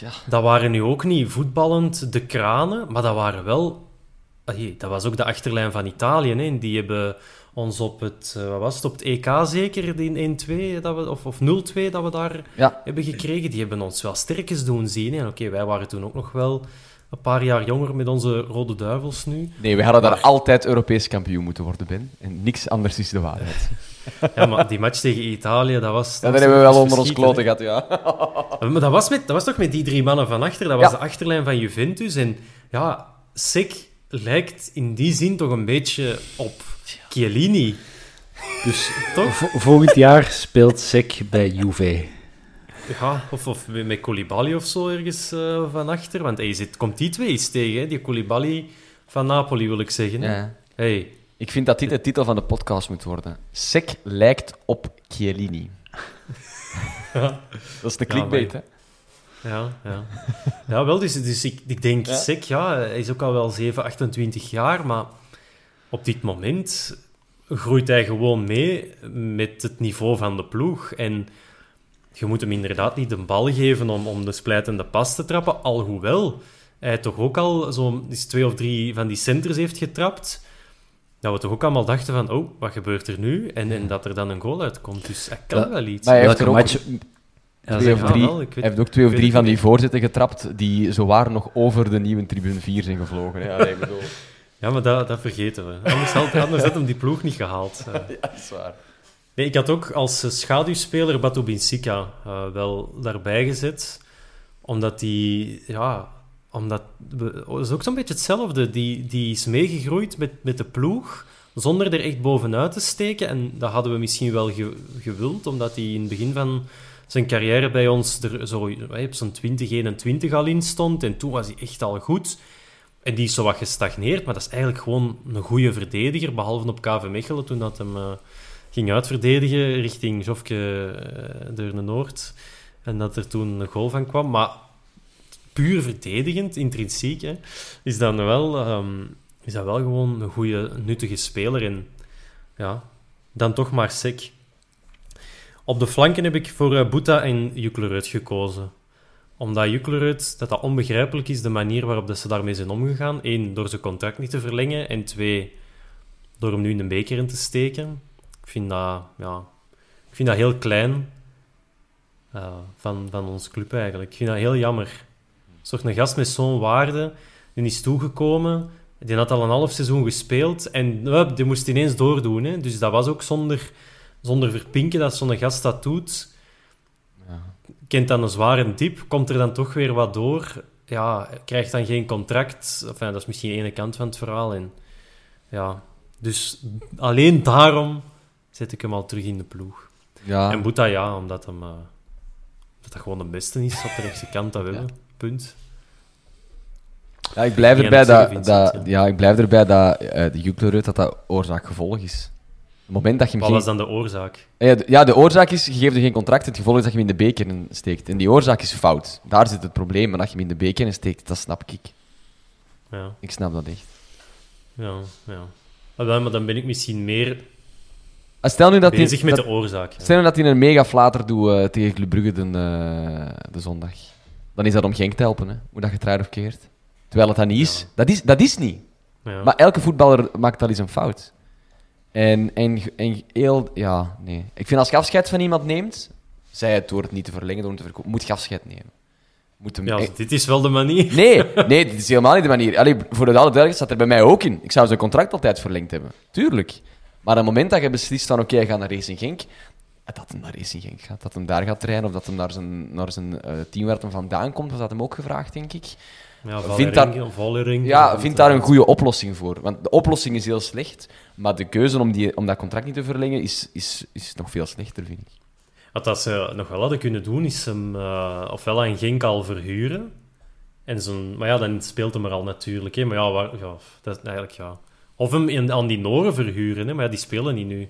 Ja. Dat waren nu ook niet voetballend de kranen, maar dat waren wel... Hey, dat was ook de achterlijn van Italië. Hè. Die hebben ons op het, uh, wat was het, op het EK zeker, in 1-2 dat we, of, of 0-2 dat we daar Ja. hebben gekregen. Die hebben ons wel sterkjes doen zien. En oké, wij waren toen ook nog wel een paar jaar jonger met onze Rode Duivels nu. Nee, we hadden daar altijd Europees kampioen moeten worden, Ben. En niks anders is de waarheid. (laughs) Ja, maar die match tegen Italië, dat was... Ja, dat daar hebben we wel onder ons kloten gehad, ja. (laughs) Maar dat was, met, dat was toch met die drie mannen van achter? Dat was Ja. de achterlijn van Juventus. En ja, Sek lijkt in die zin toch een beetje op Chiellini. Dus (laughs) Toch? vo- volgend jaar speelt SEC bij Juve. Ja, of, of met Koulibaly of zo ergens eh, van achter. Want hey, zit, komt die twee eens tegen, hè? die Koulibaly van Napoli wil ik zeggen. hè. ja. Hey, Ik vind dat dit de titel van de podcast moet worden. Sek lijkt op Chiellini. (laughs) Ja. Dat is de clickbait, hè? Ja, ja. ja wel, dus, dus ik, ik denk, Ja? Sek, ja, hij is ook al wel 7, 28 jaar, maar op dit moment groeit hij gewoon mee met het niveau van de ploeg. En je moet hem inderdaad niet de bal geven om, om de splijtende pas te trappen, alhoewel hij toch ook al zo'n twee of drie van die centers heeft getrapt. Dat we toch ook allemaal dachten van, oh, wat gebeurt er nu? En, en dat er dan een goal uitkomt. Dus hij kan Ja. wel iets. Maar hij heeft er match- Ja, twee of. Ja, drie, wel, ik weet- hij heeft ook twee of drie van die voorzetten getrapt die zowaar nog over de nieuwe tribune 4 zijn gevlogen. Hè? Allee, ik bedoel... Ja, maar dat, dat vergeten we. Anders had, anders had hem die ploeg niet gehaald. (laughs) Eh, Ja, dat is waar. Nee, ik had ook als eh, schaduwspeler Batu Binsika eh, wel daarbij gezet. Omdat die... Ja, omdat... we- Het is ook zo'n beetje hetzelfde. Die, die is meegegroeid met, met de ploeg, zonder er echt bovenuit te steken. En dat hadden we misschien wel ge- gewild, omdat hij in het begin van zijn carrière bij ons er zo op zo'n 20, 21 al in stond. En toen was hij echt al goed. En die is zo wat gestagneerd, maar dat is eigenlijk gewoon een goede verdediger, behalve op KV Mechelen, toen dat hem eh, ging uitverdedigen richting Jofke eh door de Noord. En dat er toen een goal van kwam. Maar puur verdedigend, intrinsiek, is, dat wel, ehm, is dat wel gewoon een goede, nuttige speler. En ja, dan toch maar sec. Op de flanken heb ik voor uh, en Juklerud gekozen omdat Juklerud, dat dat onbegrijpelijk is, de manier waarop dat ze daarmee zijn omgegaan. Eén, door zijn contract niet te verlengen. En twee, door hem nu in de beker in te steken. Ik vind dat, ja, ik vind dat heel klein eh, van, van ons club eigenlijk. Ik vind dat heel jammer. Toch een gast met zo'n waarde. Die is toegekomen. Die had al een half seizoen gespeeld. En uh, die moest ineens doordoen. Hè. Dus dat was ook zonder, zonder verpinken dat zo'n gast dat doet kent dan een zware diep, komt er dan toch weer wat door. Ja, krijgt dan geen contract. Enfin, dat is misschien de ene kant van het verhaal. En, ja, dus alleen daarom zet ik hem al terug in de ploeg. Ja. En Boeta, ja, omdat hem, eh, dat dat gewoon de beste is op de rechtse kant dat hebben. Punt. Ja, ik blijf erbij dat dat, ja, ik blijf erbij dat eh, de Juklerud dat dat oorzaak-gevolg is. Het moment dat je hem Wat geen... was dan de oorzaak? Ja, de, ja, de oorzaak is, je geeft er geen contract, het gevolg is dat je hem in de beker steekt. En die oorzaak is fout. Daar zit het probleem, maar dat je hem in de beker steekt, dat snap ik. Ja, Ik snap dat echt. ja, ja. Maar dan, maar dan ben ik misschien meer Ah, Stel nu dat hij, bezig met dat, de oorzaak. stel nu dat hij een mega flater doet eh, tegen Club Brugge de, eh, de zondag. Dan is dat om Genk te helpen, hè? hoe dat draait of keert. Terwijl het dat niet is. Ja. Dat is. Dat is niet. Ja. Maar elke voetballer maakt wel eens een fout. En, en, en heel... Ja, nee. Ik vind als je afscheid van iemand neemt, zij het door het niet te verlengen, door hem te verkopen, moet je afscheid nemen. Moet hem ja, echt- dit is wel de manier. Nee, (laughs) nee, dit is helemaal niet de manier. Allee, voor de alle duidelijkheid staat er bij mij ook in. Ik zou zijn contract altijd verlengd hebben. Tuurlijk. Maar op het moment dat je beslist van, oké, ik ga naar Racing Genk, dat hem naar Racing Genk gaat. Dat hem daar gaat trainen of dat hem naar zijn, naar zijn eh, team waar hij vandaan komt. Dat had hem ook gevraagd, denk ik. Ja, Vindt daar- vind komt, daar een goede oplossing voor. Want de oplossing is heel slecht, maar de keuze om, die, om dat contract niet te verlengen is, is, is nog veel slechter, vind ik. Wat dat ze nog wel hadden kunnen doen, is hem eh, ofwel aan Genk al verhuren. En zo'n, maar ja, dan speelt hem er al natuurlijk. Hè. Maar ja, waar, ja, dat is eigenlijk ja. Of hem in, aan die Noren verhuren, hè. maar ja, die spelen niet nu.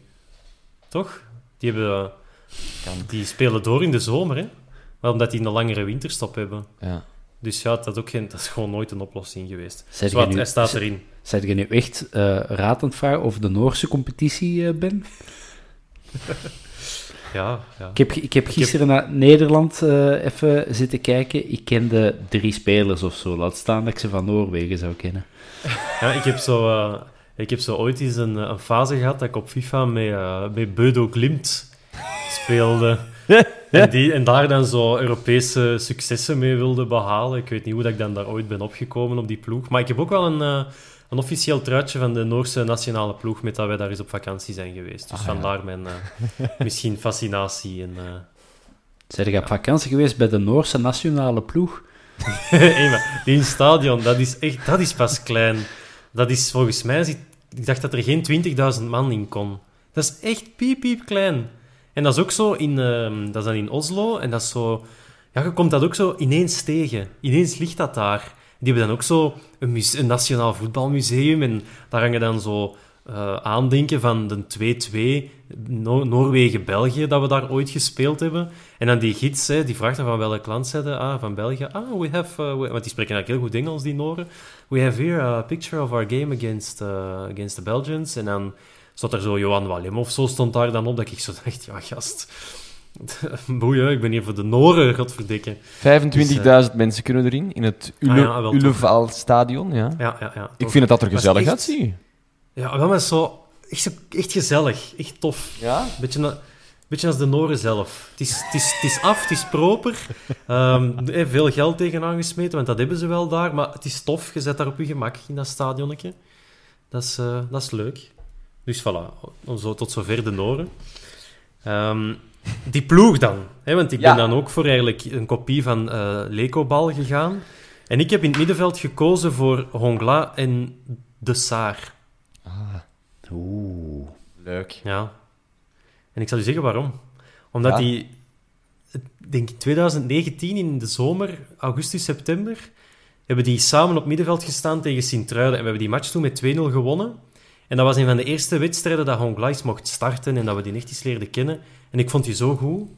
Toch? Die, hebben, die spelen door in de zomer, hè? Maar omdat die een langere winterstop hebben. Ja. Dus ja, dat is, ook geen, dat is gewoon nooit een oplossing geweest. Zwart, nu- hij staat erin. Zijn je nu echt raad aan het vragen of de Noorse competitie eh, ben? (laughs) Ja, ja. Ik heb, ik heb gisteren naar Nederland eh, even zitten kijken. Ik kende drie spelers of zo. Laat staan dat ik ze van Noorwegen zou kennen. (laughs) Ja, ik heb zo, ik heb zo ooit eens een, een fase gehad dat ik op FIFA met, met Beudo Glimt speelde. (laughs) en, die, en daar dan zo Europese successen mee wilde behalen. Ik weet niet hoe dat ik dan daar ooit ben opgekomen op die ploeg. Maar ik heb ook wel een, eh, een officieel truitje van de Noorse nationale ploeg met dat wij daar eens op vakantie zijn geweest. Dus Ah, ja. vandaar mijn eh, (laughs) misschien fascinatie. En, eh, Zijn je op vakantie geweest bij de Noorse nationale ploeg? (laughs) Hey, maar die stadion, dat is echt, dat is pas klein. Dat is volgens mij, ik dacht dat er geen 20.000 man in kon. Dat is echt piep, piep klein. En dat is ook zo in, ehm, dat is dan in Oslo en dat is zo, ja, je komt dat ook zo ineens tegen. Ineens ligt dat daar. Die hebben dan ook zo een, een nationaal voetbalmuseum en daar hangen dan zo eh, aandenken van de 2-2 No- Noorwegen-België dat we daar ooit gespeeld hebben. En dan die gids, hè, die vraagt dan van welk land de- Ah, van België. Ah, we have... uh, we- want die spreken eigenlijk heel goed Engels, die Noren. We have here a picture of our game against, uh, against the Belgians. En dan stond er zo Johan Wallem of zo stond daar dan op, dat ik zo dacht, ja, gast... (laughs) Boeien, ik ben hier voor de Noren, godverdikke. 25.000 mensen kunnen erin, in het Ule, Ah ja, wel Ulevaal stadion. Ja. Ja, ja, ja. Ik vind het dat er gezellig echt- uitziet. Ja, wel maar zo... Echt, echt gezellig. Echt tof. Ja? Beetje, na- beetje als de Noren zelf. Het is, het is, het is af, het is proper. Ehm, (laughs) veel geld tegenaan gesmeten, want dat hebben ze wel daar. Maar het is tof, je zet daar op je gemak in dat stadionnetje. Dat is, eh, dat is leuk. Dus voilà, zo, tot zover de Noren. Ehm, die ploeg dan. Hè, want ik Ja. ben dan ook voor eigenlijk een kopie van eh Lecobal gegaan. En ik heb in het middenveld gekozen voor Hongla en De Saar. Oeh. Leuk. Ja. En ik zal u zeggen waarom. Omdat Ja. die, ik denk 2019 in de zomer, augustus, september, hebben die samen op middenveld gestaan tegen Sint-Truiden. En we hebben die match toen met 2-0 gewonnen. En dat was een van de eerste wedstrijden dat Honglais mocht starten en dat we die echt eens leerden kennen. En ik vond die zo goed.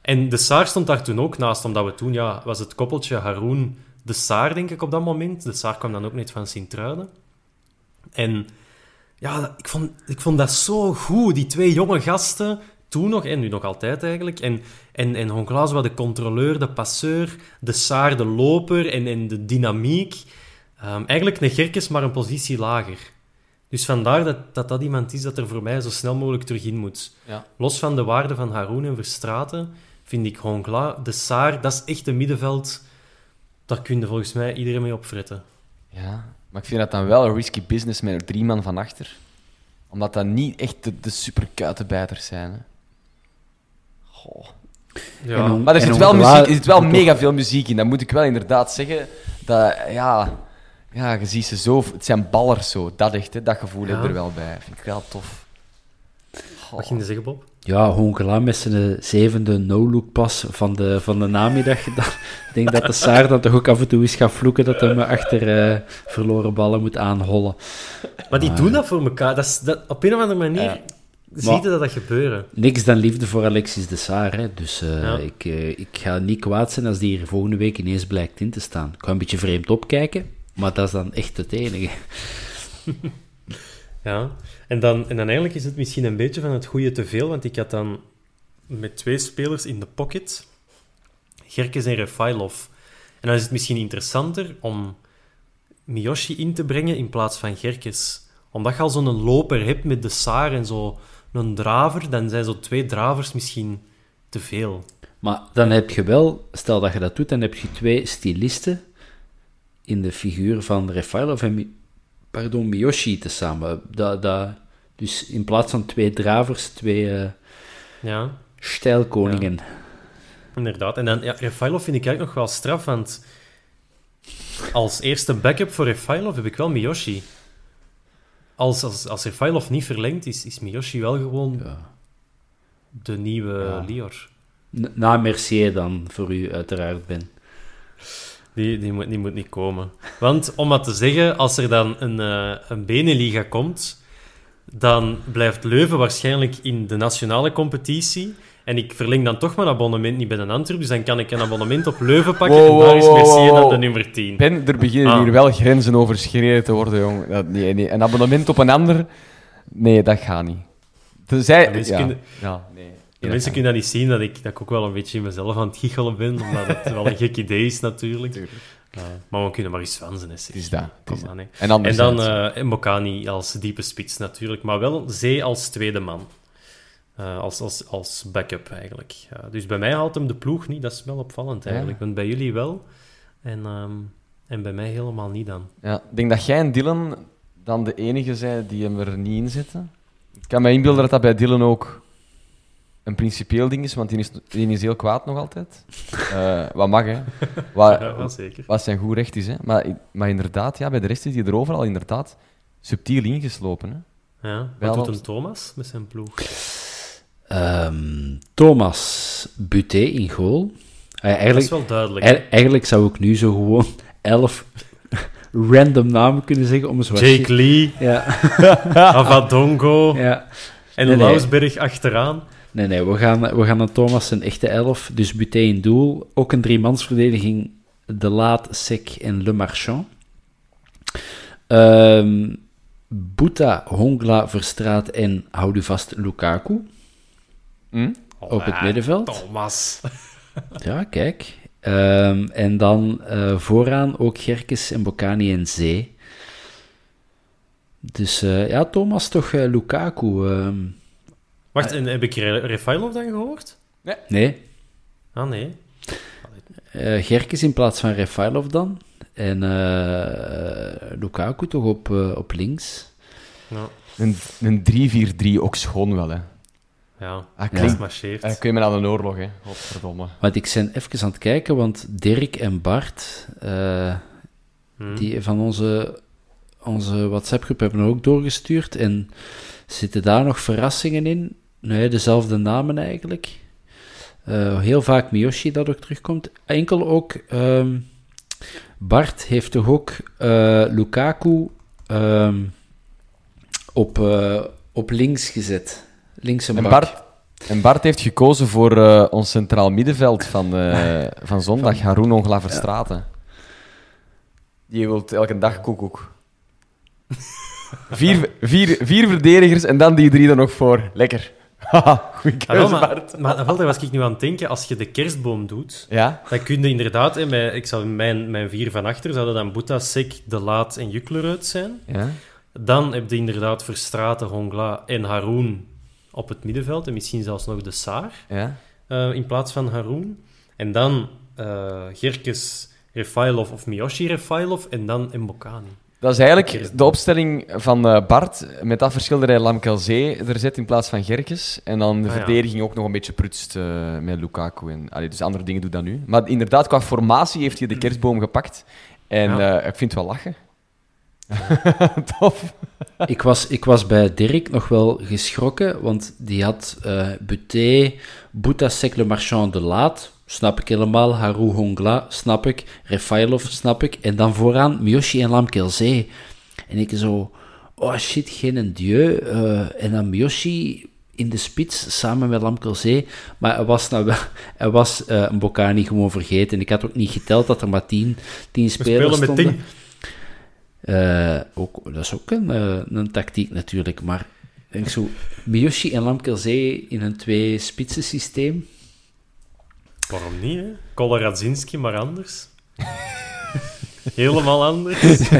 En de Saar stond daar toen ook naast, omdat we toen, ja, was het koppeltje Haroon de Saar, denk ik, op dat moment. De Saar kwam dan ook net van Sint-Truiden. En ja, ik vond, ik vond dat zo goed, die twee jonge gasten, toen nog en nu nog altijd eigenlijk. En, en, en Honclaas was de controleur, de passeur, de Saar, de loper en, en de dynamiek. Ehm, eigenlijk een Gerkes, maar een positie lager. Dus vandaar dat, dat dat iemand is dat er voor mij zo snel mogelijk terug in moet. Ja. Los van de waarde van Haroon en Verstraten, vind ik Honcla, de Saar, dat is echt een middenveld. Daar kun je volgens mij iedereen mee opfretten. Ja, maar ik vind dat dan wel een risky business met er drie man van achter. Omdat dat niet echt de, de superkuitenbijters zijn. Hè. Goh. Ja. Maar er zit wel, muziek, er zit wel mega veel muziek in. Dat moet ik wel inderdaad zeggen. Dat, ja, ja, je ziet ze zo... Het zijn ballers zo. Dat echt, hè. Dat gevoel heb ik Ja. er wel bij. Vind ik wel tof. Goh. Wat ging je zeggen, Bob? Ja, Hongela met zijn zevende no-look pas van de, van de namiddag. (laughs) Ik denk dat de Saar dan toch ook af en toe eens gaat vloeken dat hij me achter eh, verloren ballen moet aanhollen. Maar die doen dat voor elkaar. Dat is, dat, op een of andere manier Ja. zie je dat, dat gebeuren. Niks dan liefde voor Alexis de Saar. Hè. Dus eh, Ja. ik, eh, ik ga niet kwaad zijn als die hier volgende week ineens blijkt in te staan. Ik ga een beetje vreemd opkijken, maar dat is dan echt het enige. (laughs) Ja. En, dan, en dan eigenlijk is het misschien een beetje van het goede te veel, want ik had dan met twee spelers in de pocket, Gerkes en Refailov. En dan is het misschien interessanter om Miyoshi in te brengen in plaats van Gerkes. Omdat je al zo'n loper hebt met de Saar en zo een draver, dan zijn zo twee dravers misschien te veel. Maar dan heb je wel, stel dat je dat doet, dan heb je twee stylisten in de figuur van Refailov en pardon, Miyoshi tezamen. Dat, dat, dus in plaats van twee dravers, twee, eh, Ja, Stijlkoningen. inderdaad. En dan, ja, Refailov vind ik eigenlijk nog wel straf, want als eerste backup voor Refailov heb ik wel Miyoshi. Als, als, als Refailov niet verlengt, is, is Miyoshi wel gewoon Ja. de nieuwe. Lior. Na Mercier dan, voor u uiteraard, Ben. Die, die, moet, die moet niet komen. Want, om maar te zeggen, als er dan een, eh een Beneliga komt, dan blijft Leuven waarschijnlijk in de nationale competitie. En ik verleng dan toch mijn abonnement niet bij de Antwerp, dus dan kan ik een abonnement op Leuven pakken Wow, en daar is Mercier wow, de nummer 10. Ben, er beginnen Ah. hier wel grenzen overschreden te worden, jong. Dat, nee, nee. Een abonnement op een ander? Nee, dat gaat niet. Tenzij... Ja, mensen ja. kunnen- Ja, nee. De mensen kunnen dat niet zien, dat ik, dat ik ook wel een beetje in mezelf aan het giechelen ben, omdat het wel een gek idee is natuurlijk. Tuurlijk. Ja, maar we kunnen maar eens hè, zeg. Het is dat, Kom is aan. En, En dan eh Mbokani als diepe spits natuurlijk, maar wel Zee als tweede man. Eh, als, als, als backup eigenlijk. Dus bij mij haalt hem de ploeg niet, dat is wel opvallend eigenlijk. Want bij jullie wel en, ehm, en bij mij helemaal niet dan. Ja, ik denk dat jij en Dylan dan de enige zijn die hem er niet in zetten. Ik kan me inbeelden dat dat bij Dylan ook een principieel ding is, want die is, die is heel kwaad nog altijd. Eh, wat mag, hè. Wat, (laughs) Ja, wel zeker. wat zijn goed recht is, hè. Maar, maar inderdaad, ja, bij de rest is hij er overal inderdaad subtiel ingeslopen, hè. Ja, wat doet op- een Thomas met zijn ploeg? Ehm, Thomas Buté in goal. Eh, Dat is wel duidelijk. eigenlijk zou ik nu zo gewoon elf (laughs) random namen kunnen zeggen om zwart Jake Lee, Ja, (laughs) Avadongo ja. en Nee, achteraan. Nee, nee, we gaan, we gaan naar Thomas een echte elf. Dus Buté in doel. Ook een driemansverdediging. De Laat, Sek en Le Marchand. Ehm Boeta, Hongla, Verstraat en, houd u vast, Lukaku. Hm? Op het Ah, middenveld. Thomas. (laughs) Ja, kijk. Ehm, en dan eh, vooraan ook Gerkes en Bocani en Zee. Dus eh, ja, Thomas toch eh, Lukaku. ehm, Wacht, en heb ik Re- Refailov dan gehoord? nee, Ah, nee. eh Gerkes in plaats van Refailov dan. En eh, Lukaku toch op, eh, op links. Ja, Een, een 3-4-3 ook schoon wel, hè. ja. Ah, dat klinkt... marcheert. Eh, kun je me aan een oorlog, hè. Godverdomme. Want ik ben even aan het kijken, want Dirk en Bart, eh, Hm. die van onze, onze WhatsApp-groep, hebben er ook doorgestuurd. En zitten daar nog verrassingen in? Nee, dezelfde namen eigenlijk. Eh, heel vaak Miyoshi dat ook terugkomt. Enkel ook, ehm, Bart heeft toch ook eh, Lukaku ehm, op, eh, op links gezet. Links en. Bart, en Bart heeft gekozen voor eh, ons centraal middenveld van, eh, van zondag, (laughs) Haroun Onglaverstraten. Die wil elke dag koekoek. Vier, vier, vier verdedigers en dan die drie er nog voor. Lekker. Haha, goeie keuze, maar, Bart. maar daar was ik nu aan het denken. Als je de kerstboom doet, Ja? dan kun je inderdaad... Hè, met, ik zou, mijn, mijn vier van achter zouden dan Boeta, Sek, De Laat en Jukler uit zijn. Ja? Dan heb je inderdaad Verstraten, Hongla en Haroun op het middenveld. En misschien zelfs nog de Saar Ja? eh, in plaats van Haroun. En dan eh Gerkes, Refailov of Miyoshi Refailov en dan Mbokani. Dat is eigenlijk de opstelling van eh, Bart, met dat verschil dat hij Lamkelzee er zet in plaats van Gerkes. En dan de Ah, ja. verdediging ook nog een beetje prutst eh, met Lukaku. En, allee, dus andere dingen doet dan nu. Maar inderdaad, qua formatie heeft hij de kerstboom gepakt. En Ja. eh, ik vind het wel lachen. (laughs) Tof. Ik was, ik was bij Dirk nog wel geschrokken, want die had eh Buté, Bouta Sec Le Marchand de Laat, snap ik helemaal, Haru Hongla, snap ik, Refailov, snap ik, en dan vooraan Miyoshi en Lamkelzee. En ik zo, oh shit, geen dieu. eh, en dan Miyoshi in de spits, samen met Lamkelzee. Maar hij was, nou wel, hij was eh een Bocani gewoon vergeten. Ik had ook niet geteld dat er maar tien, tien spelers spelen met stonden. tien. Eh, ook, dat is ook een, een tactiek natuurlijk, maar denk zo, Miyoshi en Lamkelzee in een twee-spitsen systeem. Waarom niet, hè? Koloradzinski, maar anders. (laughs) Helemaal anders.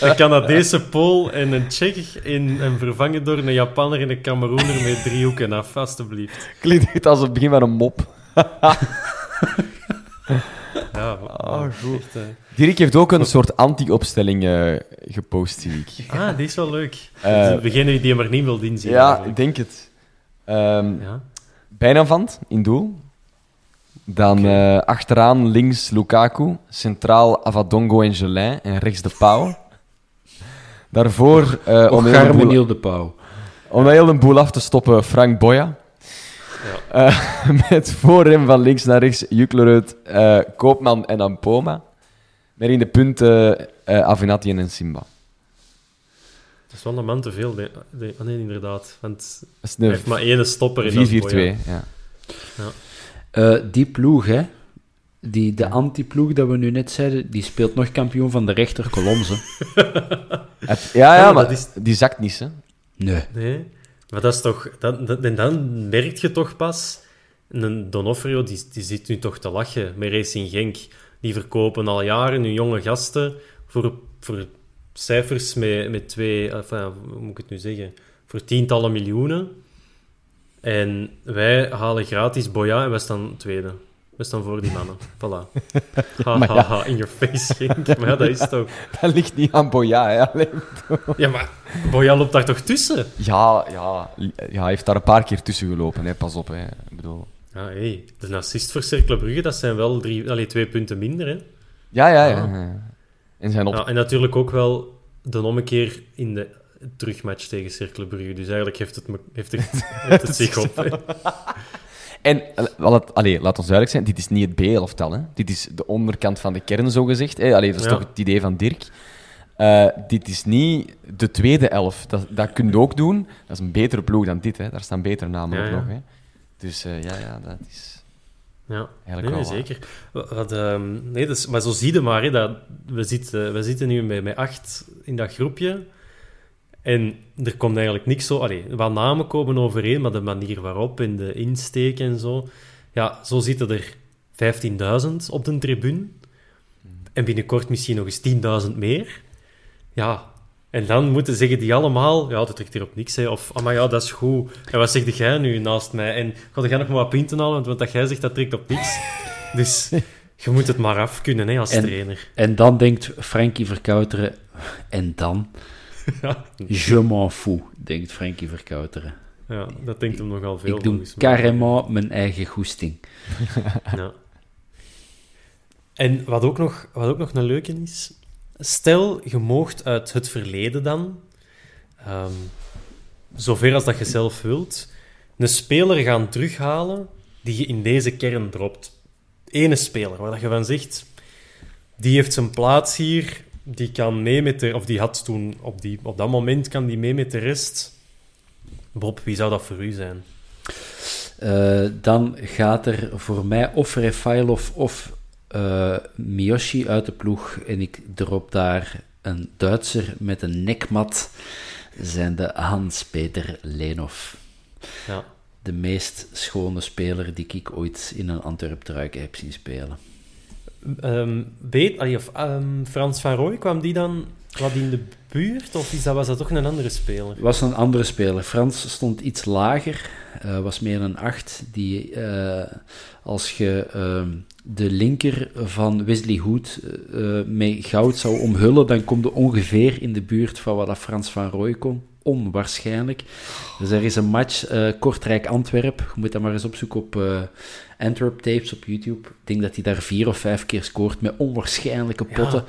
Een Canadese Pool en een Tsjech in, en vervangen door een Japanner en een Cameroener met driehoeken af, alstublieft. Klinkt als het begin van een mop. (laughs) Ja, Oh, goed. echt. Dirk heeft ook een soort anti-opstelling eh, gepost, zie ik. Ah, die is wel leuk. Eh, Degene die hem er niet wil inzien. ja, eigenlijk. ik denk het. Ehm Ja. Bijnavant in doel. Dan eh, achteraan links Lukaku. Centraal Avadongo en Gelin. En rechts de Pauw. (laughs) Daarvoor, eh om, de boel, Garmeniel de Pauw. om heel de boel af te stoppen, Frank Boya. Eh, (laughs) met voor hem van links naar rechts Juklerud, eh Koopman en Ampoma. Met in de punten Avenatti en Simba. Dat is wel een man te veel. de- de- ah, nee, inderdaad. Want hij heeft maar één stopper in dat 4-4-2. Boya. Ja. Eh, die ploeg, hè. Die, de anti-ploeg dat we nu net zeiden, die speelt nog kampioen van de rechterkolom. (laughs) Het- ja, ja, Ja, maar dat is- die zakt niet, hè. Nee. Nee, maar dat is toch... Dat, dat- en dan merk je toch pas... Een Donofrio, die, die zit nu toch te lachen met Racing Genk. Die verkopen al jaren hun jonge gasten voor, voor cijfers met, met twee... Enfin, hoe moet ik het nu zeggen? Voor tientallen miljoenen. En wij halen gratis Boya en wij staan tweede. We staan voor die mannen. (laughs) Voilà. (laughs) Ha, Maar ha, ja. ha, in your face, (laughs) Genk. Maar ja, dat is toch... Dat ligt niet aan Boya, hè. Ja, maar Boya loopt daar toch tussen? Ja, ja, ja, hij heeft daar een paar keer tussen gelopen, hè. Pas op, hè. Ik bedoel... Ja, hé, de assist voor Cercle Brugge, dat zijn wel drie, allee, twee punten minder. Hè? Ja, ja, ja. Ah. ja. En zijn op... Ja, en natuurlijk ook wel de ommekeer in de terugmatch tegen Cercle Brugge. Dus eigenlijk heeft het, heeft het, (laughs) heeft het zich op. hè. En eh, allee, laat ons duidelijk zijn, dit is niet het B-elftal. hè. Dit is de onderkant van de kern, zogezegd. hè. Allee, dat is Ja. toch het idee van Dirk. Eh, dit is niet de tweede elf. Dat, dat kun je ook doen. Dat is een betere ploeg dan dit. Hè. Daar staan betere namen Ja, op ja. nog. Hè. Dus eh, ja, ja, dat is... Ja, Eigenlijk nee, wel zeker. Wat, ehm, nee, dus, maar zo zie je maar, hè, dat we, zitten, we zitten nu met, met acht in dat groepje. En er komt eigenlijk niks zo... Allee, wat namen komen overeen, maar de manier waarop en de insteek en zo... Ja, zo zitten er 15.000 op de tribune. En binnenkort misschien nog eens 10.000 meer. Ja, en dan moeten zeggen die allemaal... Ja, dat trekt hier op niks, hè. Of, ah, maar ja, dat is goed. En wat zeg jij nu naast mij? En ga jij nog maar wat punten halen? Want wat dat jij zegt, dat trekt op niks. (laughs) Dus je moet het maar af kunnen, hè, als En- trainer. En dan denkt Frankie Verkouteren... En dan? Ja, Je m'en fous, denkt Frankie Verkouteren. ja, dat denkt hem nogal veel. Ik doe carrément mijn eigen goesting. (laughs) Ja. En wat ook, nog, wat ook nog een leuke is... Stel, je moogt uit het verleden dan, ehm, zover als dat je zelf wilt, een speler gaan terughalen die je in deze kern dropt. Ene speler, waar dat je van zegt, die heeft zijn plaats hier, die kan mee met de... Of die had toen, op, die, op dat moment, kan die mee met de rest. Bob, wie zou dat voor u zijn? Eh, dan gaat er voor mij of Refailov of eh, Miyoshi uit de ploeg. En ik drop daar een Duitser met een nekmat. Zijn de Hans-Peter Lenov. Ja. De meest schone speler die ik ooit in een Antwerp-truik heb zien spelen. Ehm weet, allee, of, ehm, Frans van Rooij, kwam die dan wat in de buurt? Of is dat, was dat toch een andere speler? was een andere speler. Frans stond iets lager, eh, was meer een 8. Die, eh, als je ehm, de linker van Wesley Hood eh, met goud zou omhullen, dan kom je ongeveer in de buurt van wat Frans van Rooij kon. Onwaarschijnlijk. Dus er is een match, Kortrijk-Antwerp. Je moet dat maar eens opzoeken op Antwerp Tapes op YouTube. Ik denk dat hij daar vier of vijf keer scoort met onwaarschijnlijke potten.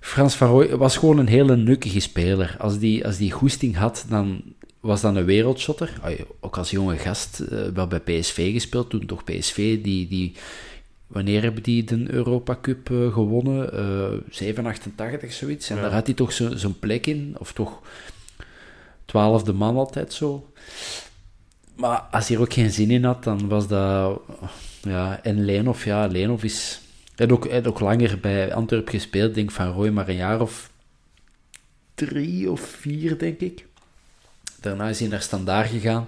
Frans van Rooij was gewoon een hele nukkige speler. Als die, als die goesting had, dan was dat een wereldshotter. Ook als jonge gast, eh, wel bij PSV gespeeld. Toen toch PSV, die... die Wanneer hebben die de Europa Cup eh, gewonnen? Eh 87, zoiets. En Ja. daar had hij toch zo- zo'n plek in. Of toch twaalfde man altijd zo. Maar als hij er ook geen zin in had, dan was dat... Ja, en Lenov, ja, Lenov is... Hij had ook, hij had ook langer bij Antwerp gespeeld, denk Van Rooij, maar een jaar of drie of vier, denk ik. Daarna is hij naar Standaard gegaan.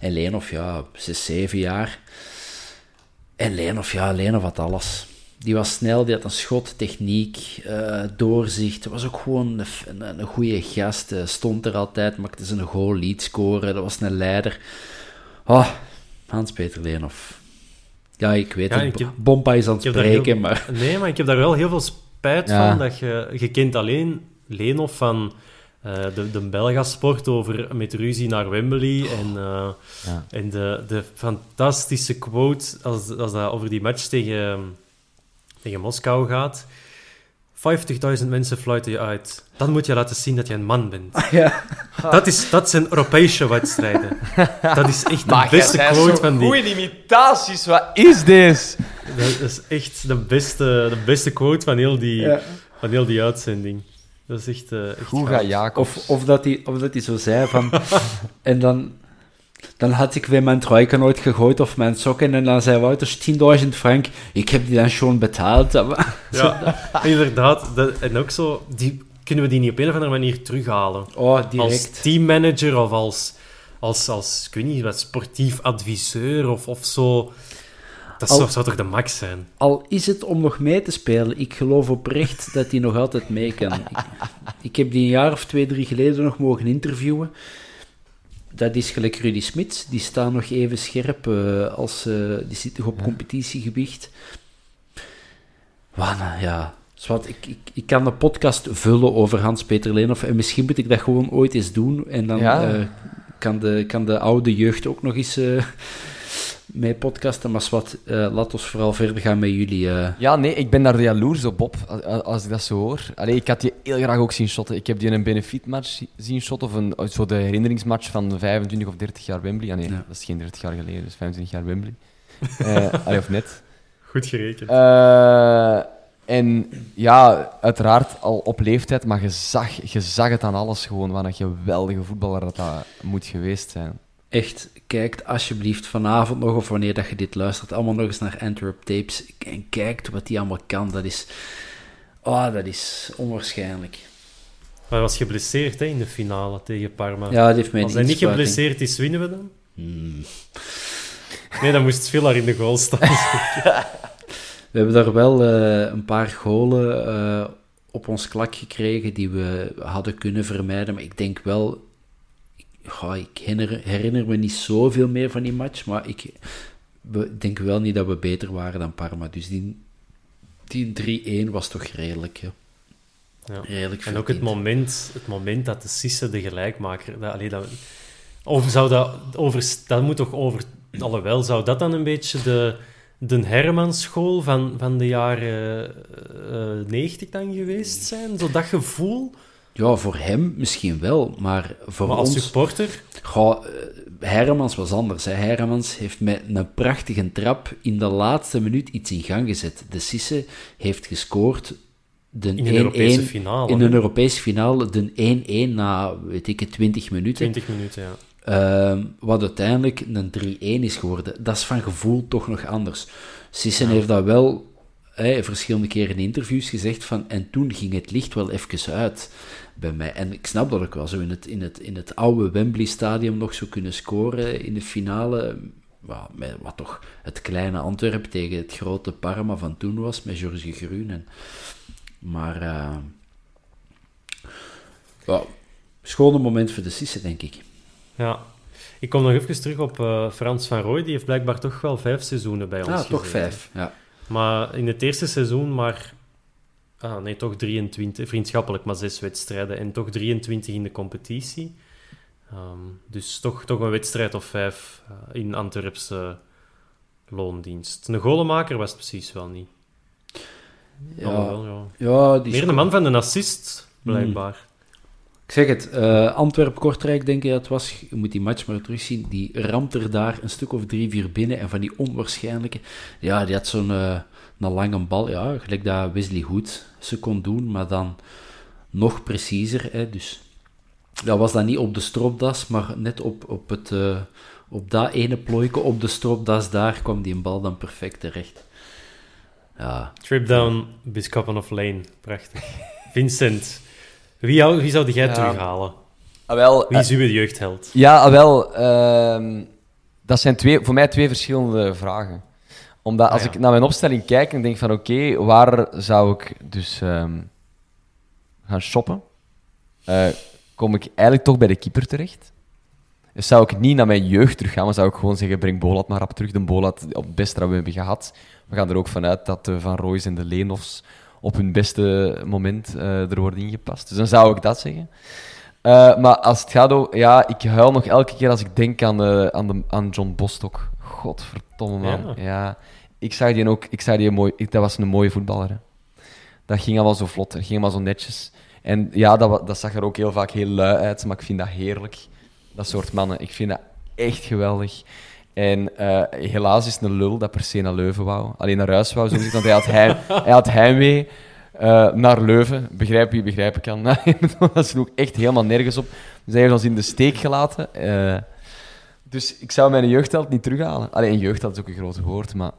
En Lenov, ja, zes, zeven jaar. En Lenov, ja, Lenov had alles. Die was snel, die had een schot, techniek, eh, doorzicht. Was ook gewoon een, een, een goede gast. eh, stond er altijd, maakte zijn goal, liet scoren. Dat was een leider. Oh, Hans-Peter Lenov. Ja, ik weet Ja, het. ik heb- Bompa is aan het spreken, heel- maar... Nee, maar ik heb daar wel heel veel spijt Ja. van. Dat je, je kent alleen Lenov van eh, de, de Belgasport over met ruzie naar Wembley. En, eh, Ja. en de, de fantastische quote als, als dat over die match tegen, tegen Moskou gaat. 50.000 mensen fluiten je uit. Dan moet je laten zien dat je een man bent. (laughs) Ja. Dat, is, dat zijn Europese wedstrijden. (laughs) Dat is echt de Maar beste quote van die. Goeie imitaties, wat is dit? Dat is echt de beste, de beste quote van heel die, Ja. van heel die uitzending. Dat is echt, eh echt Hoe gaat Jacob? Of, of, dat hij, of dat hij zo zei van... (laughs) en dan, dan had ik weer mijn truiken nooit gegooid of mijn sokken. En dan zei Wouters 10.000 frank. Ik heb die dan schon betaald. (laughs) Ja, inderdaad. Dat, en ook zo, die, kunnen we die niet op een of andere manier terughalen? Oh, Als direct. teammanager of als, als, als ik weet niet, wat sportief adviseur of, of zo. Dat Al- zou toch de max zijn? Al is het om nog mee te spelen, ik geloof oprecht dat hij nog altijd mee kan. Ik, ik heb die een jaar of twee, drie geleden nog mogen interviewen. Dat is gelijk Rudy Smits, die staat nog even scherp eh, als... eh, die zit nog op competitiegewicht. Wat, nou ja... Zwart, ik, ik, ik kan de podcast vullen over Hans-Peter Leenhoff en misschien moet ik dat gewoon ooit eens doen. En dan Ja. eh, kan, de, kan de oude jeugd ook nog eens mee podcasten. Maar zwart, eh laat ons vooral verder gaan met jullie... eh, Ja, nee, ik ben daar jaloers op, Bob, als, als ik dat zo hoor. Allee, ik had die heel graag ook zien shotten. Ik heb die in een benefietmatch zi- zien shotten, of een, zo de herinneringsmatch van 25 of 30 jaar Wembley. Ah nee, Ja. dat is geen 30 jaar geleden, is 25 jaar Wembley. Eh, (laughs) allee, of net. Goed gerekend. Eh, en ja, uiteraard al op leeftijd, maar je zag, je zag het aan alles gewoon, wat een geweldige voetballer dat, dat moet geweest zijn. Echt, kijk alsjeblieft vanavond nog, of wanneer dat je dit luistert, allemaal nog eens naar Antwerp Tapes. En kijkt wat hij allemaal kan. Dat is... Oh, dat is onwaarschijnlijk. Maar hij was geblesseerd hè, in de finale tegen Parma. Ja, dat heeft mij Als hij niet geblesseerd is, winnen we dan? Hmm. Nee, dan moest Villar in de goal staan. (laughs) We hebben daar wel eh, een paar golen eh, op ons klak gekregen die we hadden kunnen vermijden. Maar ik denk wel... Goh, ik herinner, herinner me niet zoveel meer van die match, maar ik we- denk wel niet dat we beter waren dan Parma. Dus die, die 3-1 was toch redelijk, ja. Ja. Redelijk En ook het moment, het moment dat de Sisse de gelijkmaker... Dat, allee, dat, of zou dat... Over, dat moet toch over... Alhoewel, zou dat dan een beetje de, de Hermanschool van, van de jaren eh 90 dan geweest zijn? Zo dat gevoel? Ja, voor hem misschien wel, maar voor Maar als ons... supporter... Goh, eh, Hermans was anders. Hè. Hermans heeft met een prachtige trap in de laatste minuut iets in gang gezet. De Sisse heeft gescoord de In een Europese 1-1 finale. in een Europese finale, de 1-1 na, weet ik het, 20 minuten. 20 minuten, ja. Ehm, wat uiteindelijk een 3-1 is geworden. Dat is van gevoel toch nog anders. Sissen heeft dat wel hè, verschillende keren in interviews gezegd van en toen ging het licht wel even uit bij mij. En ik snap dat ook wel, zo in het, in het, in het oude Wembley-stadium nog zo kunnen scoren in de finale. Ja, met wat toch het kleine Antwerpen tegen het grote Parma van toen was, met Georges Groen. En, maar eh ja, schone moment voor de Sissen, denk ik. Ja. Ik kom nog even terug op eh, Frans van Rooij. Die heeft blijkbaar toch wel vijf seizoenen bij ons Ah, toch vijf. Ja. Maar in het eerste seizoen maar... Ah, nee, toch 23. Vriendschappelijk, maar zes wedstrijden. En toch 23 in de competitie. Ehm, dus toch, toch een wedstrijd of vijf eh, in Antwerpse loondienst. Een golenmaker was het precies wel niet. Ja, ja. ja die Meer een man van een assist, blijkbaar. Ik zeg het, eh Antwerp-Kortrijk denk ik dat was. Je moet die match maar terugzien. Die ramt er daar een stuk of drie, vier binnen. En van die onwaarschijnlijke... Ja, die had zo'n eh, een lange bal. Ja, gelijk dat Wesley Hood ze kon doen. Maar dan nog preciezer. Hè, dus dat was dan niet op de stropdas, maar net op, op, het, eh, op dat ene plooike op de stropdas. Daar kwam die bal dan perfect terecht. Ja, Trip down Biscoppen of Lane. Prachtig. (laughs) Vincent, wie, jou, wie zou jij Ja. terughalen? Ah, wel, Wie is uw jeugdheld? Ja, ah, wel. ehm, dat zijn twee, voor mij twee verschillende vragen. Omdat als Ah, ja. ik naar mijn opstelling kijk en denk van oké, waar zou ik dus ehm, gaan shoppen? Eh, kom ik eigenlijk toch bij de keeper terecht? Dus zou ik niet naar mijn jeugd terug gaan, maar zou ik gewoon zeggen, breng Bolat maar rap terug. De Bolat op het beste dat we hebben gehad. We gaan er ook vanuit dat de Van Rooijs en de Leenhofs op hun beste moment eh, er worden ingepast. Dus dan zou ik dat zeggen. Eh, maar als het gaat over... Ja, ik huil nog elke keer als ik denk aan, eh, aan, de, aan John Bostock. Godverdomme, man. Ja. Ja. Ik zag die ook... Ik zag die mooi... Dat was een mooie voetballer, hè. Dat ging allemaal zo vlot. Dat ging allemaal zo netjes. En ja, dat, dat zag er ook heel vaak heel lui uit. Maar ik vind dat heerlijk. Dat soort mannen. Ik vind dat echt geweldig. En eh, helaas is het een lul dat per se naar Leuven wou. Alleen naar huis wou, zo. Want hij had, heim, hij had heimwee eh, naar Leuven. Begrijp wie begrijpen kan. (laughs) dat sloeg echt helemaal nergens op. Dus hij ons in de steek gelaten. Eh, dus ik zou mijn jeugdheld niet terughalen. Alleen jeugdheld is ook een groot woord, maar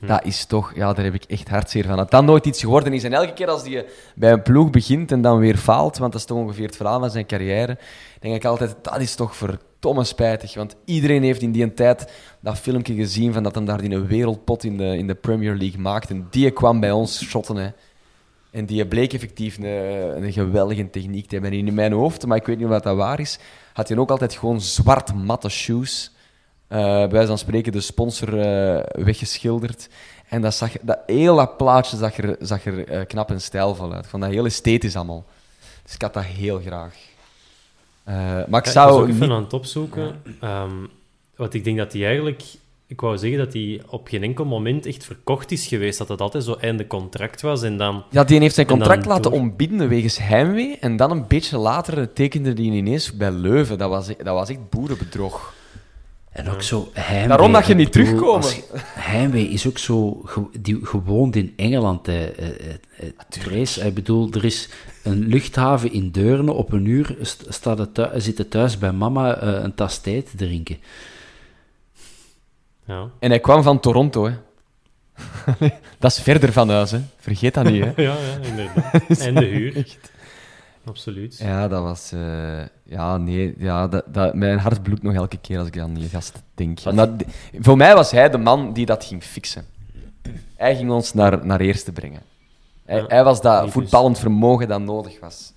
dat is toch... Ja, daar heb ik echt hartzeer van. Dat dat nooit iets geworden is. En elke keer als hij bij een ploeg begint en dan weer faalt, want dat is toch ongeveer het verhaal van zijn carrière, denk ik altijd, dat is toch verdomme spijtig. Want iedereen heeft in die tijd dat filmpje gezien van dat hem daar die een wereldpot in de, in de Premier League maakt. En die kwam bij ons shotten, hè. En die bleek effectief een, een geweldige techniek te hebben. En in mijn hoofd, maar ik weet niet of dat waar is, had hij ook altijd gewoon zwart matte shoes. Eh bij wijze van spreken de sponsor eh, weggeschilderd. En dat, zag, dat heel dat plaatje zag er, zag er eh, knap en stijlvol uit. Ik vond dat heel esthetisch allemaal. Dus ik had dat heel graag. Maar ik Ja, ik was zou... ook even niet- aan het opzoeken. Ehm, want ik denk dat hij eigenlijk... Ik wou zeggen dat hij op geen enkel moment echt verkocht is geweest. Dat het altijd zo einde contract was. En dan... Ja, die heeft zijn contract laten door. ontbinden wegens heimwee. En dan een beetje later tekende die ineens bij Leuven. Dat was, dat was echt boerenbedrog. En ook zo heimwee. Daarom dat je niet terugkomen. Heimwee is ook zo... ge- die, gewoond in Engeland, hè. eh, eh, eh, Trace. Ik bedoel, er is een luchthaven in Deurne. Op een uur st- staat het thu- zit het thuis bij mama eh, een tas thee te drinken. Ja, En hij kwam van Toronto, hè. (laughs) dat is verder van huis, hè. Vergeet dat niet, hè. (laughs) ja, ja inderdaad. En de huur. Absoluut. Ja, dat was... eh, ja, nee, ja, dat, dat, mijn hart bloedt nog elke keer als ik aan die gast denk. Voor mij was hij de man die dat ging fixen. Hij ging ons naar, naar eerste brengen. Hij, Ja, hij was dat dus. voetballend vermogen dat nodig was.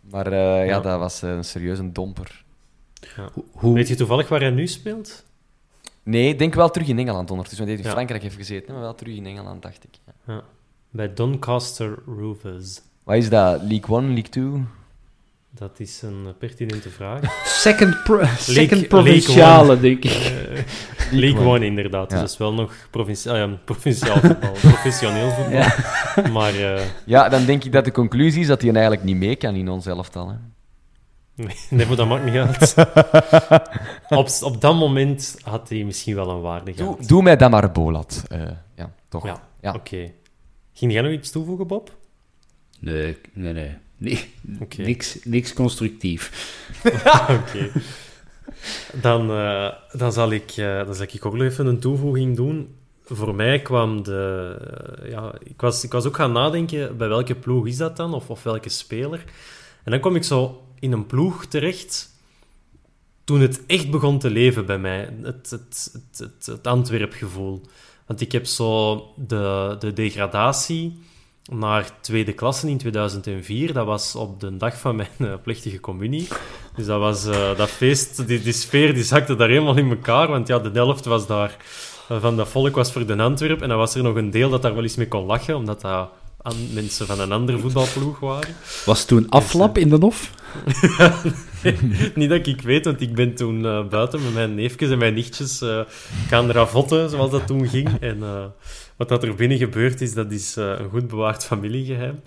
Maar eh, ja. Ja. dat was een serieuze domper. Hoe, hoe- Weet je toevallig waar hij nu speelt? Nee, ik denk wel terug in Engeland ondertussen. Want hij heeft in Ja. Frankrijk even gezeten, maar wel terug in Engeland, dacht ik. Ja. Ja. Bij Doncaster Rovers. Wat is dat? League 1, League 2? Dat is een pertinente vraag. (laughs) Second, pro- second League provinciale, One. denk ik. Eh, (laughs) League One, inderdaad. Dus Ja. dat is wel nog provinci ah, ja, provinciaal voetbal, (laughs) professioneel voetbal. Maar eh, Ja, dan denk ik dat de conclusie is dat hij eigenlijk niet mee kan in ons elftal. Hè. nee, maar dat maakt niet uit. op, op dat moment had hij misschien wel een waarde Doe, gehad. doe mij dat maar, Bolat. Eh, ja, toch. Ja, Ja. oké. Ging jij nog iets toevoegen, Bob? Nee, nee, nee. Nee, niks, niks constructief. (laughs) Oké. Dan, eh, dan, zal ik, eh, dan zal ik ook nog even een toevoeging doen. Voor mij kwam de... eh, ja, ik, was, ik was ook gaan nadenken, bij welke ploeg is dat dan? Of, of welke speler? En dan kwam ik zo in een ploeg terecht toen het echt begon te leven bij mij. Het, het, het, het, het Antwerp-gevoel. Want ik heb zo de, de degradatie naar tweede klasse in 2004. Dat was op de dag van mijn eh, plechtige communie. Dus dat was eh, dat feest, die, die sfeer die zakte daar helemaal in elkaar. Want ja, de helft was daar eh, van dat volk was voor de Antwerp. En dan was er nog een deel dat daar wel eens mee kon lachen, omdat dat aan mensen van een andere voetbalploeg waren. Was toen aflap in de hof? (laughs) Niet dat ik weet, want ik ben toen buiten met mijn neefjes en mijn nichtjes gaan ravotten, zoals dat toen ging. En wat dat er binnen gebeurd is, dat is eh, een goed bewaard familiegeheim.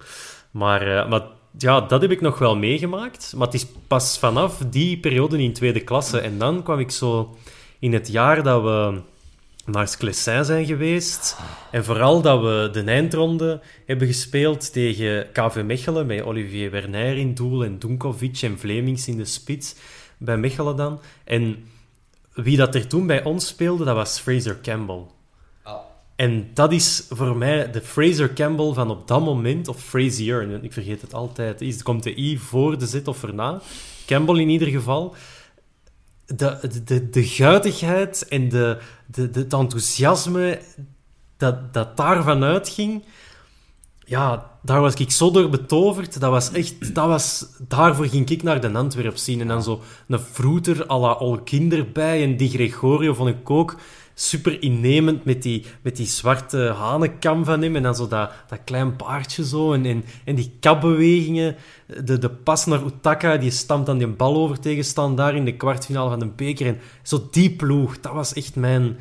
Maar, eh, maar ja, dat heb ik nog wel meegemaakt. Maar het is pas vanaf die periode in tweede klasse. En dan kwam ik zo in het jaar dat we naar Sclessin zijn geweest. En vooral dat we de eindronde hebben gespeeld tegen KV Mechelen, met Olivier Werner in doel en Dunkovic en Vlemings in de spits bij Mechelen dan. En wie dat er toen bij ons speelde, dat was Fraser Campbell. En dat is voor mij de Fraser Campbell van op dat moment, of Frazier, ik vergeet het altijd, is, komt de I voor de Z of erna. Campbell in ieder geval. De, de, de, de guitigheid en de, de, de, het enthousiasme dat, dat daarvan uitging, ja, daar was ik zo door betoverd. Dat was echt, dat was, daarvoor ging ik naar de Antwerp zien. En dan zo een vroeter à la Olkinder bij en Di Gregorio vond ik ook super innemend met die, met die zwarte hanenkam van hem. En dan zo dat, dat klein paardje zo. En, en, en die kapbewegingen. De, de pas naar Utaka, die stampt dan die bal over tegen daar in de kwartfinale van de beker. En zo die ploeg, dat was echt mijn...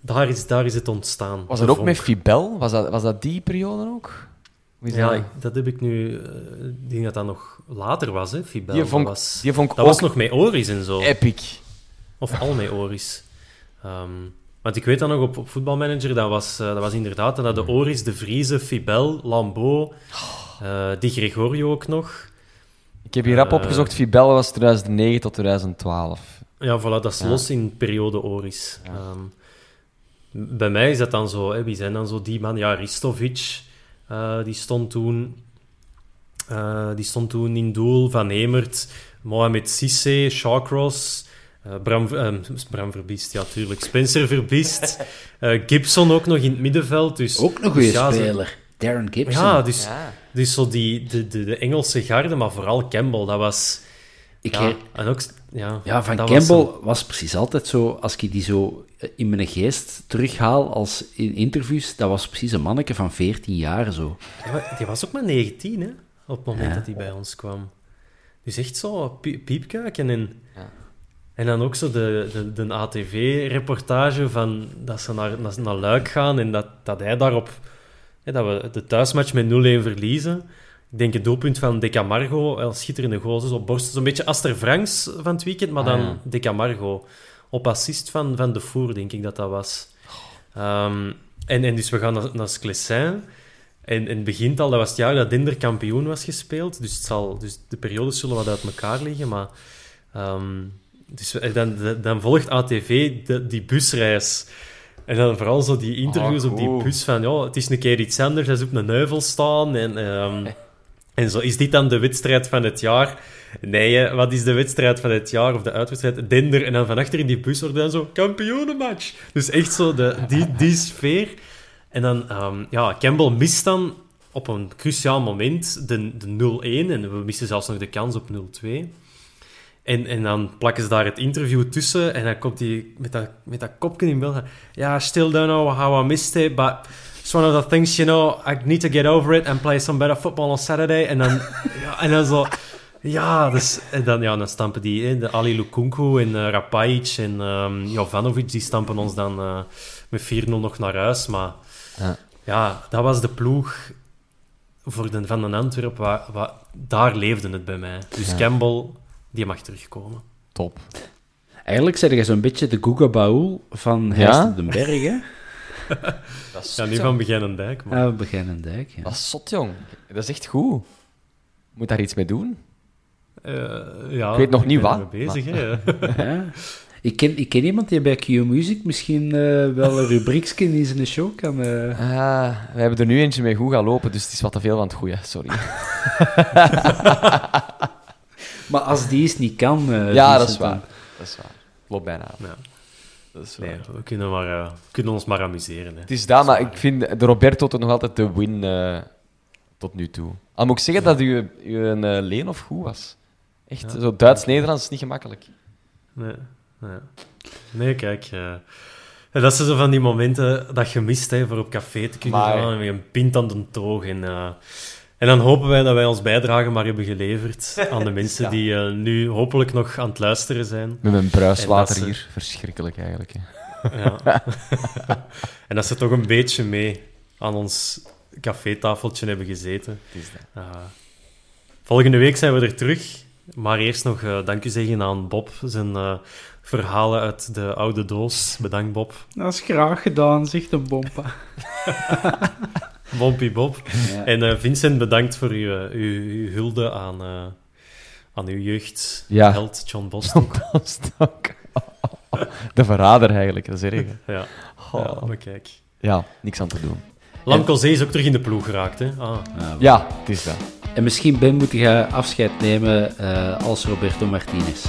Daar is, daar is het ontstaan. Was dat ook met Fibel? Was dat, was dat die periode ook? Ja, dat? dat heb ik nu... eh, Ik denk dat dat nog later was, hè, Fibel. Die vond, dat was, die vond dat was nog met Oris en zo. epic. Of al met Oris. Ehm, want ik weet dan nog op, op voetbalmanager, dat was, eh, dat was inderdaad dat de Oris, de Vrieze, Fibel, Lambeau, eh Di Gregorio ook nog. Ik heb hier rap Eh. opgezocht. Fibel was 2009 tot 2012. Ja, voilà, dat is Ja. los in periode Oris. Ehm, bij mij is dat dan zo, hè, wie zijn dan zo die man? Ja, Ristovic, die stond toen... die stond toen in doel, Van Hemert, Mohamed Sissé, Shawcross, eh Bram, eh, Bram Verbiest, ja, tuurlijk. Spencer Verbiest, (laughs) eh, Gibson ook nog in het middenveld. Dus, Ook een goede dus ja, zo- speler. Darren Gibson. Ja, dus, Ja. dus zo die, de, de, de Engelse garde, maar vooral Campbell, dat was... ik Ja, en ook, ja, ja, van dat was Campbell een- was, precies altijd zo, als ik die zo in mijn geest terughaal als in interviews, dat was precies een manneke van 14 jaar zo. Ja, die was ook maar 19, hè? Op het moment Ja. dat hij bij ons kwam. Dus echt zo pie- piepkuiken. En. En dan ook zo de, de, de ATV-reportage van dat ze naar, naar, naar Luik gaan en dat, dat hij daarop... Hè, dat we de thuismatch met 0-1 verliezen. Ik denk het doelpunt van De Camargo, een schitterende goal, zo op borst. Zo'n beetje Aster Franks van het weekend, maar Ah, dan ja. De Camargo. Op assist van, van De Voer, denk ik dat dat was. Ehm, en, en dus we gaan naar, naar Sclessin. En, en het begint al, dat was het jaar dat Dinder kampioen was gespeeld. Dus, het zal, dus de periodes zullen wat uit elkaar liggen. Maar ehm, dus, dan, dan- volgt ATV de, die busreis. En dan vooral zo die interviews Oh, op die bus van... Ja, het is een keer iets anders, hij is op een neuvel staan. En, ehm, en zo, is dit dan de wedstrijd van het jaar? Nee, wat is de wedstrijd van het jaar? Of de uitwedstrijd? Dinder. En dan van achter in die bus wordt dan zo... Kampioenenmatch! Dus echt zo de, die, die sfeer... En dan, ehm, ja, Campbell mist dan op een cruciaal moment de, de 0-1 en we missen zelfs nog de kans op 0-2. En, en dan plakken ze daar het interview tussen en dan komt hij met dat, met dat kopje in beeld. Ja, I still don't know how I missed it, but it's one of the things, you know, I need to get over it and play some better football on Saturday. En dan, (laughs) ja, en dan zo... Ja, dus, en dan, ja, dan stampen die, hè, de Ali Lukunku en eh Rapajic en ehm, Jovanovic, die stampen ons dan eh, met 4-0 nog naar huis. Maar Ja. ja, dat was de ploeg voor de, van de Antwerp, waar, waar, daar leefde het bij mij. Dus Ja. Campbell, die mag terugkomen. Top. Eigenlijk zeg je zo'n beetje de Guga Baul van Ja? Heijsten den Berg, hè? (laughs) Dat is Ja, jong. van Begijnendijk, maar... Ja, Begijnendijk, ja. Dat is zot, jong. Dat is echt goed. Moet daar iets mee doen? Eh, ja, Ik weet nog niet ben wat, bezig, hè. (laughs) Ja. Ik ken, ik ken iemand die bij Q Music misschien eh, wel een rubriekje in zijn show kan... eh, Ah, we hebben er nu eentje mee goed gaan lopen, dus het is wat te veel van het goede. Sorry. (laughs) Maar als die eens niet kan... eh, ja, dat is dan- waar. Dat is waar. Loopt bijna af. Ja. Dat is waar. Nee, we kunnen, maar, eh, we kunnen ons maar amuseren. Hè. Het is dat, maar ik vind de Roberto toch nog altijd de win eh, tot nu toe. Al moet ik zeggen dat uw, uw eh, leen of goed was. Echt, Ja. zo Duits-Nederlands is niet gemakkelijk. Nee, nee. nee kijk. eh, en dat zijn zo van die momenten dat je mist hè, voor op café te kunnen Maar- gaan met een pint aan de toog. En, eh, en dan hopen wij dat wij ons bijdrage maar hebben geleverd aan de (laughs) mensen Ja. die eh, nu hopelijk nog aan het luisteren zijn. Met mijn bruiswater hier. Verschrikkelijk eigenlijk. Hè. Ja. (laughs) en dat ze toch een beetje mee aan ons cafétafeltje hebben gezeten. Het is dat. Uh, volgende week zijn we er terug. Maar eerst nog eh, dank u zeggen aan Bob. Zijn eh, verhalen uit de oude doos. Bedankt, Bob. Dat is graag gedaan, zegt een bompa. (laughs) Bompie Bob. (laughs) Ja. En eh, Vincent, bedankt voor uw, eh, uw, uw hulde aan, eh, aan uw jeugd. Ja. Held John Boston. (laughs) Stok. De verrader eigenlijk, dat is erg. hè. ja. Oh. ja, maar kijk. Ja, niks aan te doen. Lamkelzee is ook terug in de ploeg geraakt, hè? Ah. Ja, het is dat. En misschien, Ben, moet je afscheid nemen eh, als Roberto Martinez.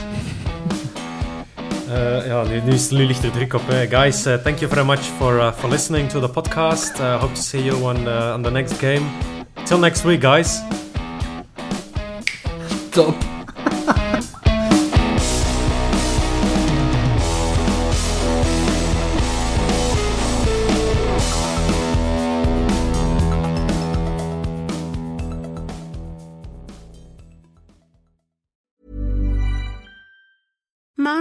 Uh, ja, nu, nu, nu ligt er druk op. Hè. Guys, uh, thank you very much for, uh, for listening to the podcast. Uh, hope to see you on, on the next game. Till next week, guys. Top.